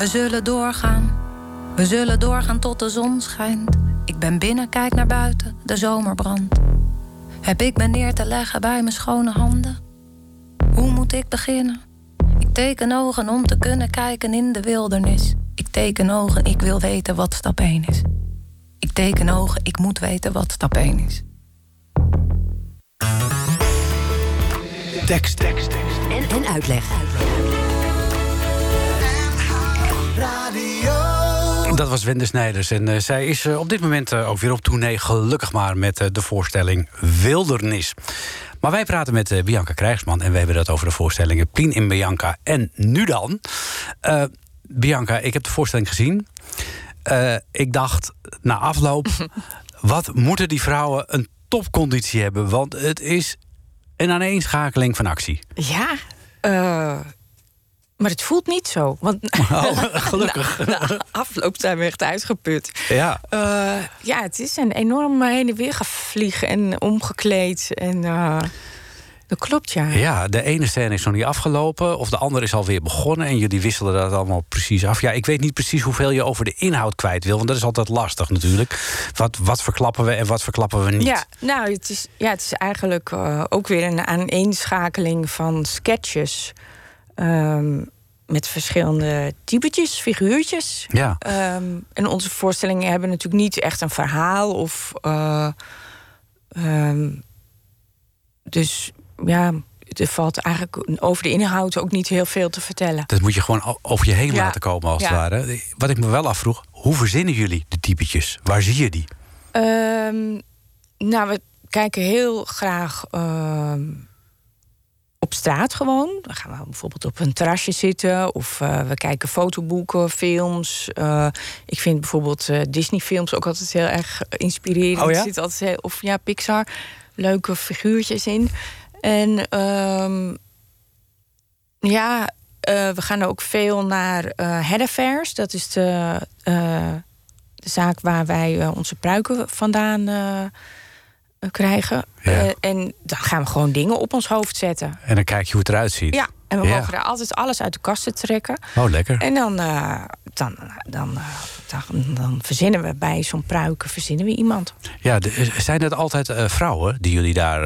We zullen doorgaan, we zullen doorgaan tot de zon schijnt. Ik ben binnen, kijk naar buiten, de zomer brandt. Heb ik me neer te leggen bij mijn schone handen? Hoe moet ik beginnen? Ik teken ogen om te kunnen kijken in de wildernis. Ik teken ogen, ik wil weten wat stap 1 is. Ik teken ogen, ik moet weten wat stap 1 is. Tekst, tekst, tekst. En, en uitleg. Dat was Wende Snijders. En eh, zij is eh, op dit moment eh, ook weer op tournee, gelukkig maar, met de voorstelling Wildernis. Maar wij praten met Bianca Krijgsman en we hebben het over de voorstellingen Plien in Bianca en Nu dan. Bianca, ik heb de voorstelling gezien. Ik dacht na afloop, wat moeten die vrouwen een topconditie hebben? Want het is een aaneenschakeling van actie. Ja, eh, maar het voelt niet zo. Want Oh, gelukkig. na, na afloop zijn we echt uitgeput. Ja. Eh, ja, het is een enorm heen en weer gevliegen en omgekleed. En eh, dat klopt, ja. Ja, de ene scène is nog niet afgelopen, of de andere is alweer begonnen. En jullie wisselen dat allemaal precies af. Ja, ik weet niet precies hoeveel je over de inhoud kwijt wil, want dat is altijd lastig natuurlijk. Wat, wat verklappen we en wat verklappen we niet? Ja, nou, het is, ja, het is eigenlijk eh, ook weer een aaneenschakeling van sketches. Ehm, met verschillende typetjes, figuurtjes. Ja. Ehm, en onze voorstellingen hebben natuurlijk niet echt een verhaal. Of, eh, ehm, dus ja, er valt eigenlijk over de inhoud ook niet heel veel te vertellen. Dat moet je gewoon over je heen Ja. laten komen, als het ware. Wat ik me wel afvroeg, hoe verzinnen jullie de typetjes? Waar zie je die? Nou, we kijken heel graag op straat gewoon. Dan gaan we bijvoorbeeld op een terrasje zitten. Of eh, we kijken fotoboeken, films. Eh, ik vind bijvoorbeeld eh, Disney-films ook altijd heel erg inspirerend. Oh ja? Zit altijd heel, of ja, Pixar. Leuke figuurtjes in. En ehm, ja, we gaan ook veel naar eh Head Affairs. Dat is de, de zaak waar wij onze pruiken vandaan krijgen. Ja. Eh, en dan gaan we gewoon dingen op ons hoofd zetten. En dan kijk je hoe het eruit ziet. Ja, en we Ja. mogen daar altijd alles uit de kasten trekken. Oh, lekker. En dan, eh, dan, dan, eh, dan, dan verzinnen we bij zo'n pruiken verzinnen we iemand. Ja, de- zijn het altijd vrouwen die jullie daar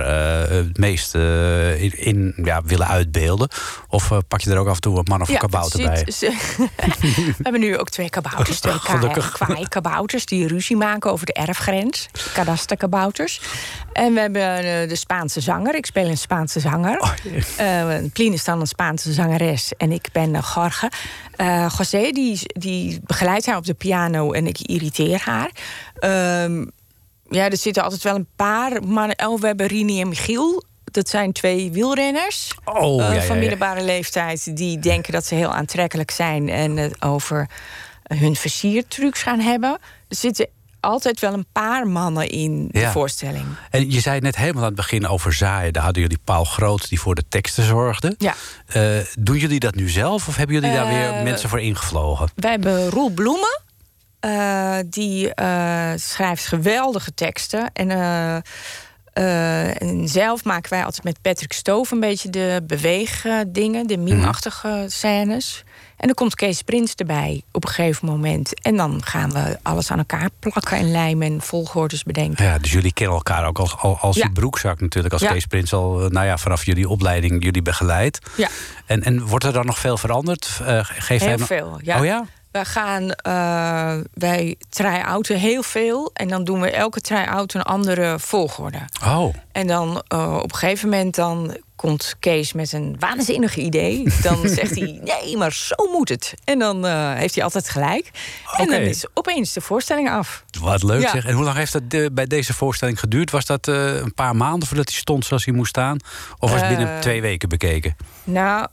het meest in, in, ja, willen uitbeelden? Of pak je er ook af en toe een man of een kabouter bij? we hebben nu ook twee kabouters, twee ka- Gelukkig. kwaai-kabouters... die ruzie maken over de erfgrens, kadasterkabouters. En we hebben de Spaanse zanger, ik speel een Spaanse zanger. Oh, Eh Plien is dan een Spaanse zangeres en ik ben Jorge. Eh José, die, die begeleidt haar op de piano en ik irriteer haar. Ehm, ja, er zitten altijd wel een paar mannen. Oh, we hebben Rini en Michiel. Dat zijn twee wielrenners Oh, eh, ja, ja, van ja. middelbare leeftijd... die denken dat ze heel aantrekkelijk zijn... en het over hun versiertrucs gaan hebben. Er zitten altijd wel een paar mannen in de voorstelling. En je zei net helemaal aan het begin over zaaien. Daar hadden jullie Paul Groot die voor de teksten zorgde. Ja. Eh, doen jullie dat nu zelf of hebben jullie daar weer Eh, mensen voor ingevlogen? Wij hebben Roel Bloemen. eh, die schrijft geweldige teksten. En en zelf maken wij altijd met Patrick Stoof een beetje de beweegdingen, de meme-achtige scènes. En dan komt Kees Prins erbij op een gegeven moment. En dan gaan we alles aan elkaar plakken en lijmen en volgordes bedenken. Ja, dus jullie kennen elkaar ook als, al- als Ja. broekzak natuurlijk. Als Ja. Kees Prins al, eh, nou ja, vanaf jullie opleiding jullie begeleid. Ja. En, en wordt er dan nog veel veranderd? Geeft hij Heel veel, ja. Oh ja? Wij gaan, eh, wij try-outen heel veel. En dan doen we elke try-out een andere volgorde. Oh. En dan eh, op een gegeven moment dan komt Kees met een waanzinnig idee. Dan zegt hij, nee, maar zo moet het. En dan eh, heeft hij altijd gelijk. En dan is opeens de voorstelling af. Wat leuk Ja. zeg. En hoe lang heeft dat bij deze voorstelling geduurd? Was dat een paar maanden voordat hij stond zoals hij moest staan? Of was het binnen twee weken bekeken? Nou,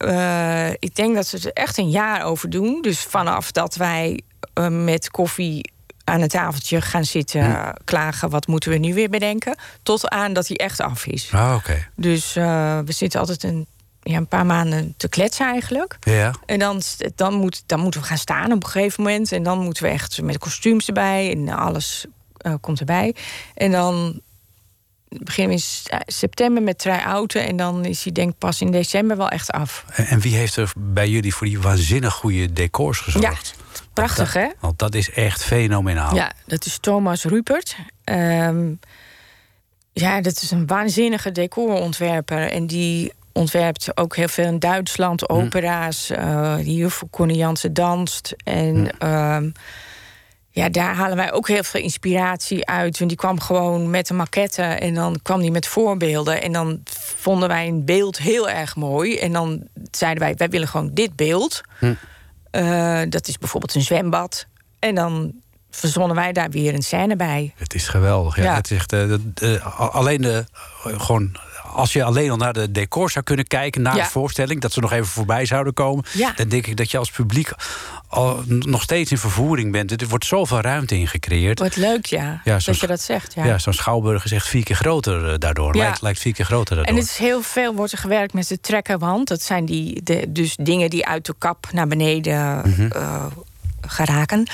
eh, ik denk dat ze er echt een jaar over doen. Dus vanaf dat wij eh, met koffie aan het tafeltje gaan zitten... Hm. klagen, wat moeten we nu weer bedenken... tot aan dat hij echt af is. Ah, oké. Dus eh, we zitten altijd een, ja, een paar maanden te kletsen eigenlijk. Ja. En dan, dan, moet, dan moeten we gaan staan op een gegeven moment. En dan moeten we echt met kostuums erbij en alles komt erbij. En dan beginnen we in eh, september met try-outen. En dan is hij denk ik pas in december wel echt af. En, wie heeft er bij jullie voor die waanzinnig goede decors gezorgd? Ja, prachtig hè? Want dat is echt fenomenaal. Ja, dat is Thomas Rupert. Ehm, ja, dat is een waanzinnige decorontwerper. En die ontwerpt ook heel veel in Duitsland, opera's. eh die juffrouw Connie Jansen danst. En ehm, ja, daar halen wij ook heel veel inspiratie uit. Want die kwam gewoon met een maquette en dan kwam die met voorbeelden. En dan vonden wij een beeld heel erg mooi. En dan zeiden wij, wij willen gewoon dit beeld. Hm. Eh, dat is bijvoorbeeld een zwembad. En dan verzonnen wij daar weer een scène bij. Het is geweldig. Ja. Ja. Het is echt, eh, a- alleen de, eh, gewoon, als je alleen al naar de decor zou kunnen kijken, naar Ja. de voorstelling, dat ze nog even voorbij zouden komen, Ja. dan denk ik dat je als publiek al nog steeds in vervoering bent. Er wordt zoveel ruimte in gecreëerd. Wat leuk, ja, Ja, dat je dat zegt. Ja. Ja, zo'n schouwburg is echt vier keer groter eh, daardoor. Lijkt, lijkt vier keer groter daardoor. En het is heel veel wordt er gewerkt met de trekkerwand. Dat zijn die, de, dus dingen die uit de kap naar beneden Mhm. eh, geraken.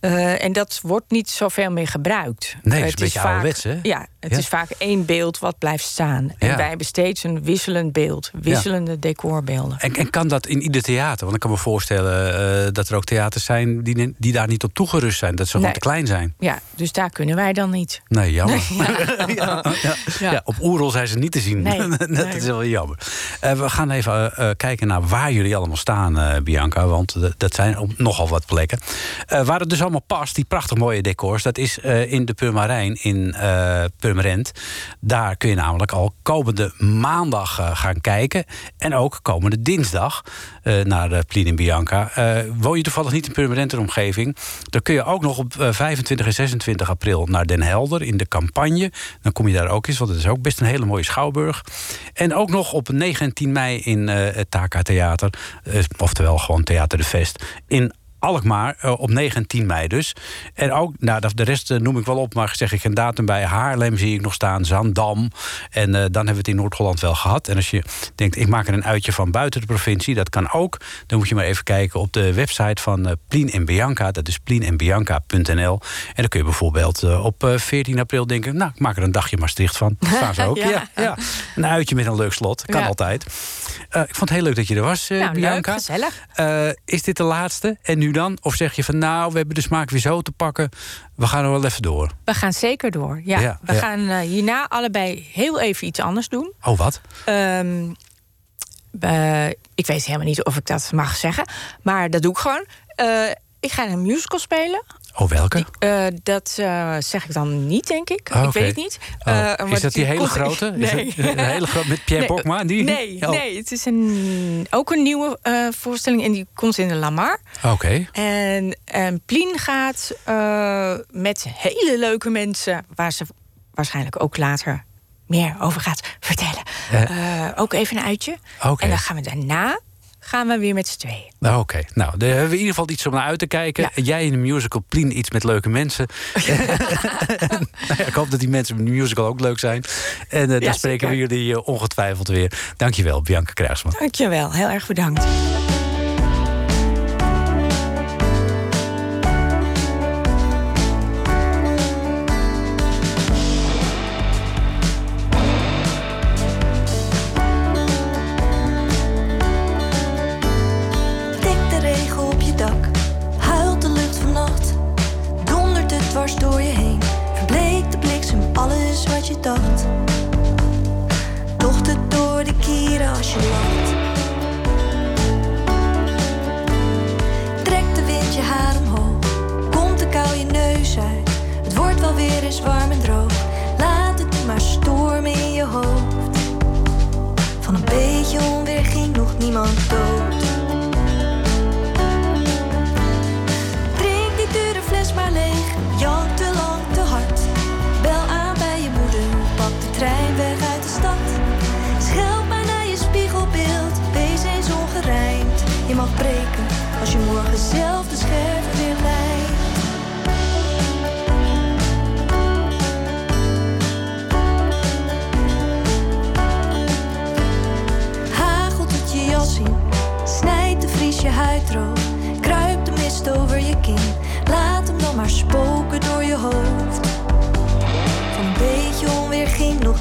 Eh, en dat wordt niet zoveel meer gebruikt. Nee, het is een beetje ouderwets, hè? Ja, het Ja. is vaak één beeld wat blijft staan. En Ja. wij hebben steeds een wisselend beeld. Wisselende decorbeelden. En, en kan dat in ieder theater? Want ik kan me voorstellen eh, dat er ook theaters zijn die, die daar niet op toegerust zijn. Dat ze gewoon te klein zijn. Ja, dus daar kunnen wij dan niet. Nee, jammer. Ja. Op Oerol zijn ze niet te zien. Nee, dat nee. is wel jammer. Eh, we gaan even eh, kijken naar waar jullie allemaal staan, Bianca. Want dat zijn nogal wat plekken. Waar het dus allemaal past, die prachtig mooie decors... dat is in de Purmerijn in eh Purmerend. Daar kun je namelijk al komende maandag eh, gaan kijken. En ook komende dinsdag eh, naar de Plien in Bianca. Eh, woon je toevallig niet in Purmerend en omgeving... dan kun je ook nog op eh, 25 en 26 april naar Den Helder in de campagne. Dan kom je daar ook eens, want het is ook best een hele mooie schouwburg. En ook nog op 9 en 10 mei in eh, het Taka Theater. eh, oftewel gewoon Theater de Vest. In Alkmaar eh, op 9 en 10 mei dus. En ook, nou, de rest eh, noem ik wel op, maar zeg ik een datum bij Haarlem zie ik nog staan, Zandam. En eh, dan hebben we het in Noord-Holland wel gehad. En als je denkt, ik maak er een uitje van buiten de provincie, dat kan ook. Dan moet je maar even kijken op de website van eh Plien en Bianca. Dat is plienenbianca.nl. En dan kun je bijvoorbeeld op eh, 14 april denken, nou, ik maak er een dagje Maastricht van. Dat staan ze ook. Ja. ja. Ja, Een uitje met een leuk slot, kan Ja. altijd. Ik vond het heel leuk dat je er was, Nou, leuk, Bianca. gezellig. Is dit de laatste? En nu dan? Of zeg je van nou, we hebben de smaak weer zo te pakken. We gaan er wel even door. We gaan zeker door. Ja, Ja, we ja. gaan eh, hierna allebei heel even iets anders doen. Oh, wat? Ehm, eh, ik weet helemaal niet of ik dat mag zeggen, maar dat doe ik gewoon. Eh, ik ga een musical spelen. Oh, welke? Eh, dat eh, zeg ik dan niet, denk ik. Oh, ik weet niet. Oh, is dat die hele grote? Is Nee. het een hele grote met Pierre Nee, Bokma? Die? Nee, Oh. nee, het is een, ook een nieuwe eh, voorstelling en die komt in de Lamar. Oké. En, en Plien gaat met hele leuke mensen, waar ze waarschijnlijk ook later meer over gaat vertellen. Ook even een uitje. Oké. En dan gaan we daarna gaan we weer met z'n tweeën. Nou, Oké, nou, dan hebben we in ieder geval iets om naar uit te kijken. Jij in de musical, Plien, iets met leuke mensen. nou ja, ik hoop dat die mensen in de musical ook leuk zijn. En eh, dan Ja, spreken we jullie eh, ongetwijfeld weer. Dankjewel, Bianca Kruisman. Dankjewel, heel erg bedankt.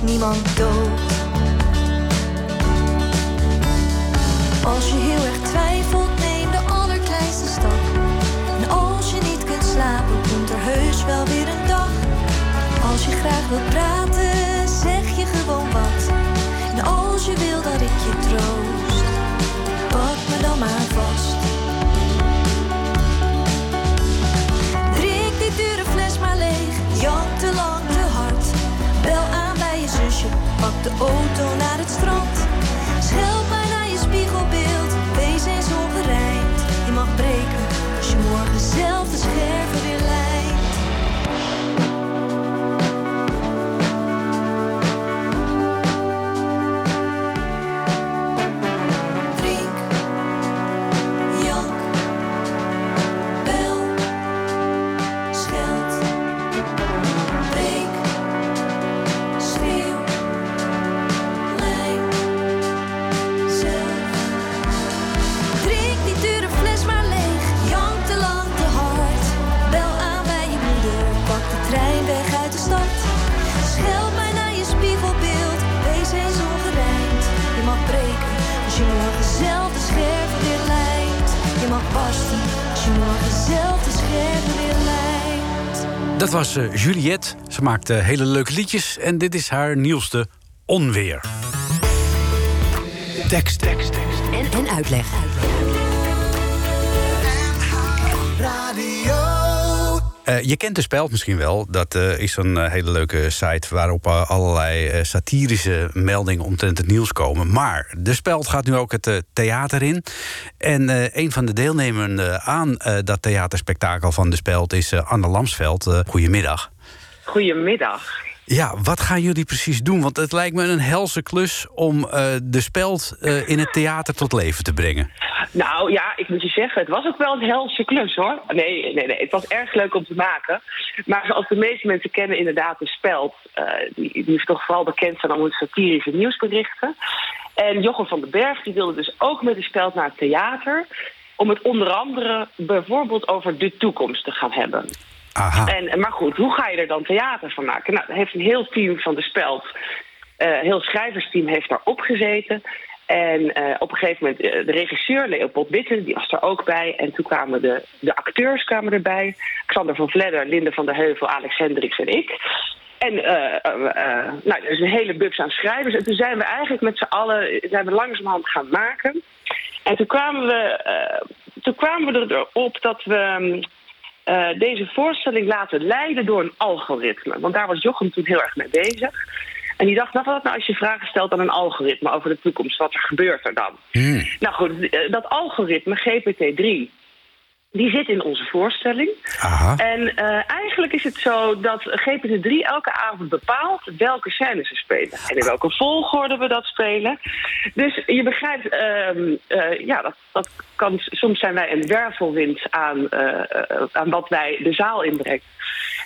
Niemand dood. Als je heel erg twijfelt, neem de allerkleinste stap. En als je niet kunt slapen, komt er heus wel weer een dag. Als je graag wilt praten, de auto naar het strand. Dat was eh, Juliette. Ze maakt eh, hele leuke liedjes en dit is haar nieuwste Onweer. Tekst, tekst, tekst. En, en uitleg. Eh, je kent de Speld misschien wel. Dat eh, is een eh, hele leuke site waarop allerlei satirische meldingen omtrent het nieuws komen. Maar de Speld gaat nu ook het theater in. En een van de deelnemers aan dat theaterspektakel van de Speld is Anne Lamsveld. Goedemiddag. Goedemiddag. Ja, wat gaan jullie precies doen? Want het lijkt me een helse klus om eh, de Speld eh, in het theater tot leven te brengen. Nou ja, ik moet je zeggen, het was ook wel een helse klus hoor. Nee, nee, nee, het was erg leuk om te maken. Maar zoals de meeste mensen kennen inderdaad de Speld... eh, die, die is toch vooral bekend van allemaal satirische nieuwsberichten. En Jochem van den Berg die wilde dus ook met de Speld naar het theater... om het onder andere bijvoorbeeld over de toekomst te gaan hebben. En, maar goed, hoe ga je er dan theater van maken? Nou, heeft een heel team van de Speld, eh, een heel schrijversteam heeft daar opgezeten. En eh, op een gegeven moment, eh, de regisseur Leopold Witten, die was er ook bij. En toen kwamen de, de acteurs kwamen erbij. Xander van Vledder, Linde van der Heuvel, Alex Hendricks en ik. En eh, eh, eh, nou, er is een hele bubs aan schrijvers. En toen zijn we eigenlijk met z'n allen zijn we langzamerhand gaan maken. En toen kwamen we, eh, toen kwamen we erop dat we mm, eh, deze voorstelling laten leiden door een algoritme. Want daar was Jochem toen heel erg mee bezig. En die dacht, nou, wat nou als je vragen stelt aan een algoritme over de toekomst? Wat er gebeurt er dan? Nou goed, eh, dat algoritme, GPT-3, die zit in onze voorstelling. En eh, eigenlijk is het zo dat GPT-3 elke avond bepaalt welke scènes ze spelen. En in welke volgorde we dat spelen. Dus je begrijpt, ehm, eh, ja, dat, dat kan, soms zijn wij een wervelwind aan, eh, aan wat wij de zaal inbrengen.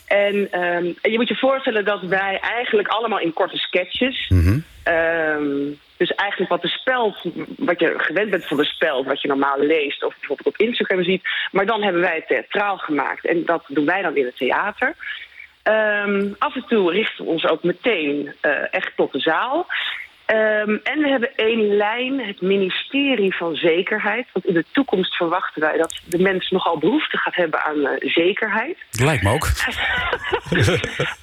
En ehm, je moet je voorstellen dat wij eigenlijk allemaal in korte sketches... Ehm, dus eigenlijk wat de speld, wat je gewend bent van de speld, wat je normaal leest of bijvoorbeeld op Instagram ziet. Maar dan hebben wij het theatraal gemaakt en dat doen wij dan in het theater. Ehm, af en toe richten we ons ook meteen eh, echt tot de zaal. Ehm, en we hebben één lijn, het ministerie van Zekerheid. Want in de toekomst verwachten wij dat de mens nogal behoefte gaat hebben aan eh, zekerheid. Lijkt me ook.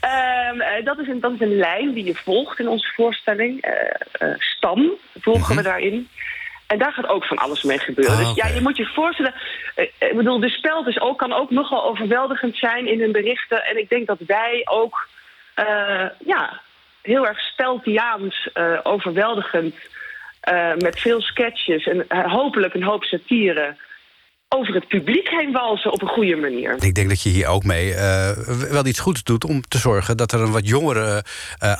Ehm, eh, dat, is een, dat is een lijn die je volgt in onze voorstelling. Eh, stam volgen we daarin. En daar gaat ook van alles mee gebeuren. Ah, Dus ja, je moet je voorstellen... ik bedoel, de speld is ook, kan ook nogal overweldigend zijn in hun berichten. En ik denk dat wij ook ja, heel erg speltiaans, eh, overweldigend... eh, met veel sketches en eh, hopelijk een hoop satire... over het publiek heen walsen op een goede manier. Ik denk dat je hier ook mee wel iets goeds doet om te zorgen dat er een wat jongere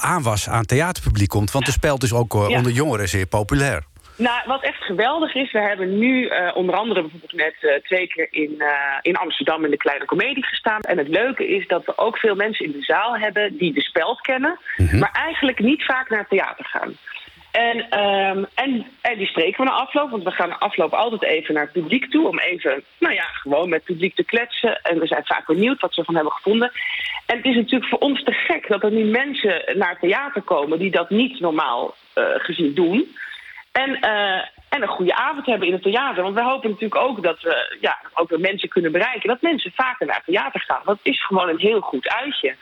aanwas aan theaterpubliek komt. Want de speld is ook Ja. onder jongeren zeer populair. Nou, wat echt geweldig is, we hebben nu eh, onder andere bijvoorbeeld net eh, twee keer in, eh, in Amsterdam in de Kleine Comedie gestaan. En het leuke is dat we ook veel mensen in de zaal hebben die de speld kennen, maar eigenlijk niet vaak naar het theater gaan. En, ehm, en, en die spreken we na afloop, want we gaan na afloop altijd even naar het publiek toe om even, nou ja, gewoon met het publiek te kletsen. En we zijn vaak benieuwd wat ze ervan hebben gevonden. En het is natuurlijk voor ons te gek dat er nu mensen naar het theater komen die dat niet normaal gezien doen. En, eh, en een goede avond hebben in het theater. Want we hopen natuurlijk ook dat we ja, ook weer mensen kunnen bereiken. Dat mensen vaker naar het theater gaan. Dat is gewoon een heel goed uitje.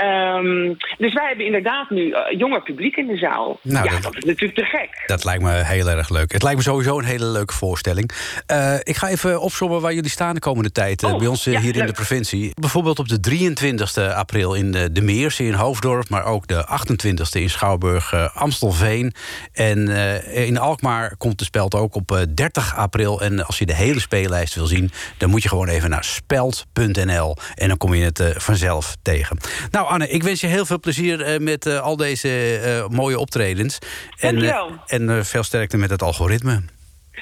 Ehm, dus wij hebben inderdaad nu eh, jonger publiek in de zaal. Nou, ja, dat- dat is natuurlijk te gek. Dat lijkt me heel erg leuk. Het lijkt me sowieso een hele leuke voorstelling. Eh, ik ga even opzommen waar jullie staan de komende tijd eh, Oh, bij ons ja, hier in de provincie. Bijvoorbeeld op de 23e april in de, de Meersen in Hoofddorp, maar ook de 28e in Schouwburg Amstelveen. En in Alkmaar komt de speld ook op eh, 30 april. En als je de hele speellijst wil zien, dan moet je gewoon even naar speld.nl en dan kom je het vanzelf tegen. Nou, Anne, ik wens je heel veel plezier eh, met eh, al deze eh, mooie optredens. En, Dankjewel. en veel sterkte met het algoritme.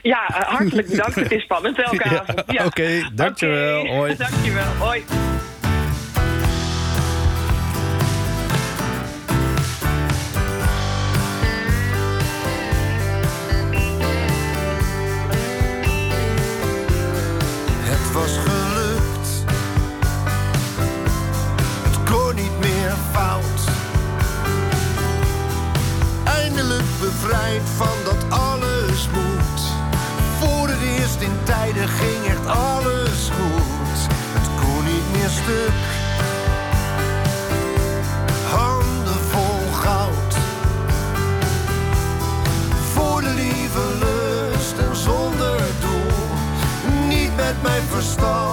Ja, hartelijk bedankt. Het is spannend elke avond. Ja. oké, dankjewel. Hoi. Dankjewel. Hoi. Van dat alles moet. Voor het eerst in tijden ging echt alles goed. Het kon niet meer stuk. Handen vol goud. Voor de lieve lust en zonder doel. Niet met mijn verstand,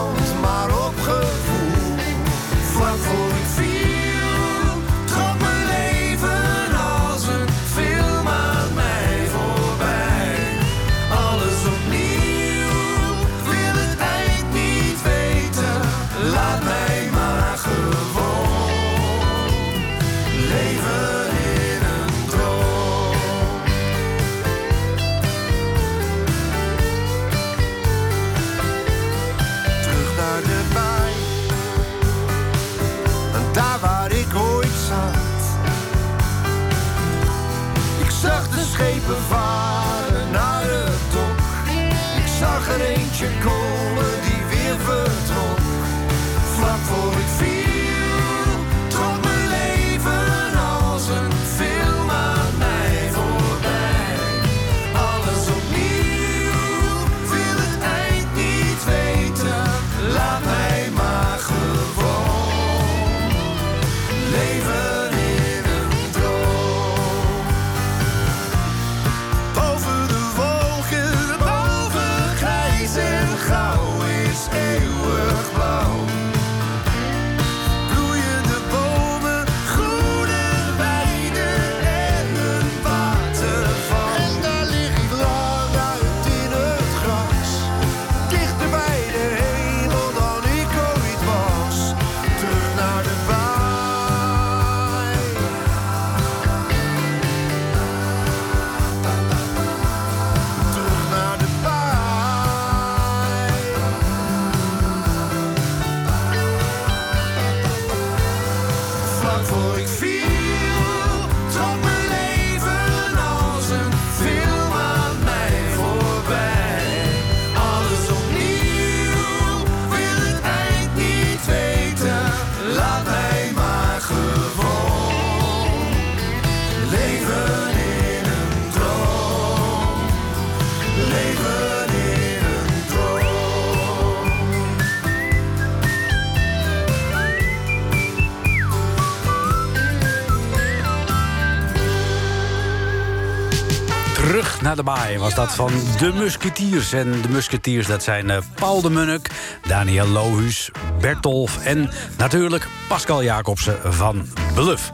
de baai was dat van de Musketiers. En de Musketiers, dat zijn eh, Paul de Munnik, Daniel Lohuus, Bertolf... en natuurlijk Pascal Jacobsen van Bluff.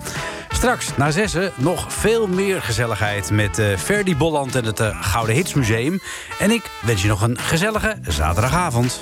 Straks, na zessen, nog veel meer gezelligheid... met eh Ferdy Bolland en het eh, Gouden Hitsmuseum. En ik wens je nog een gezellige zaterdagavond.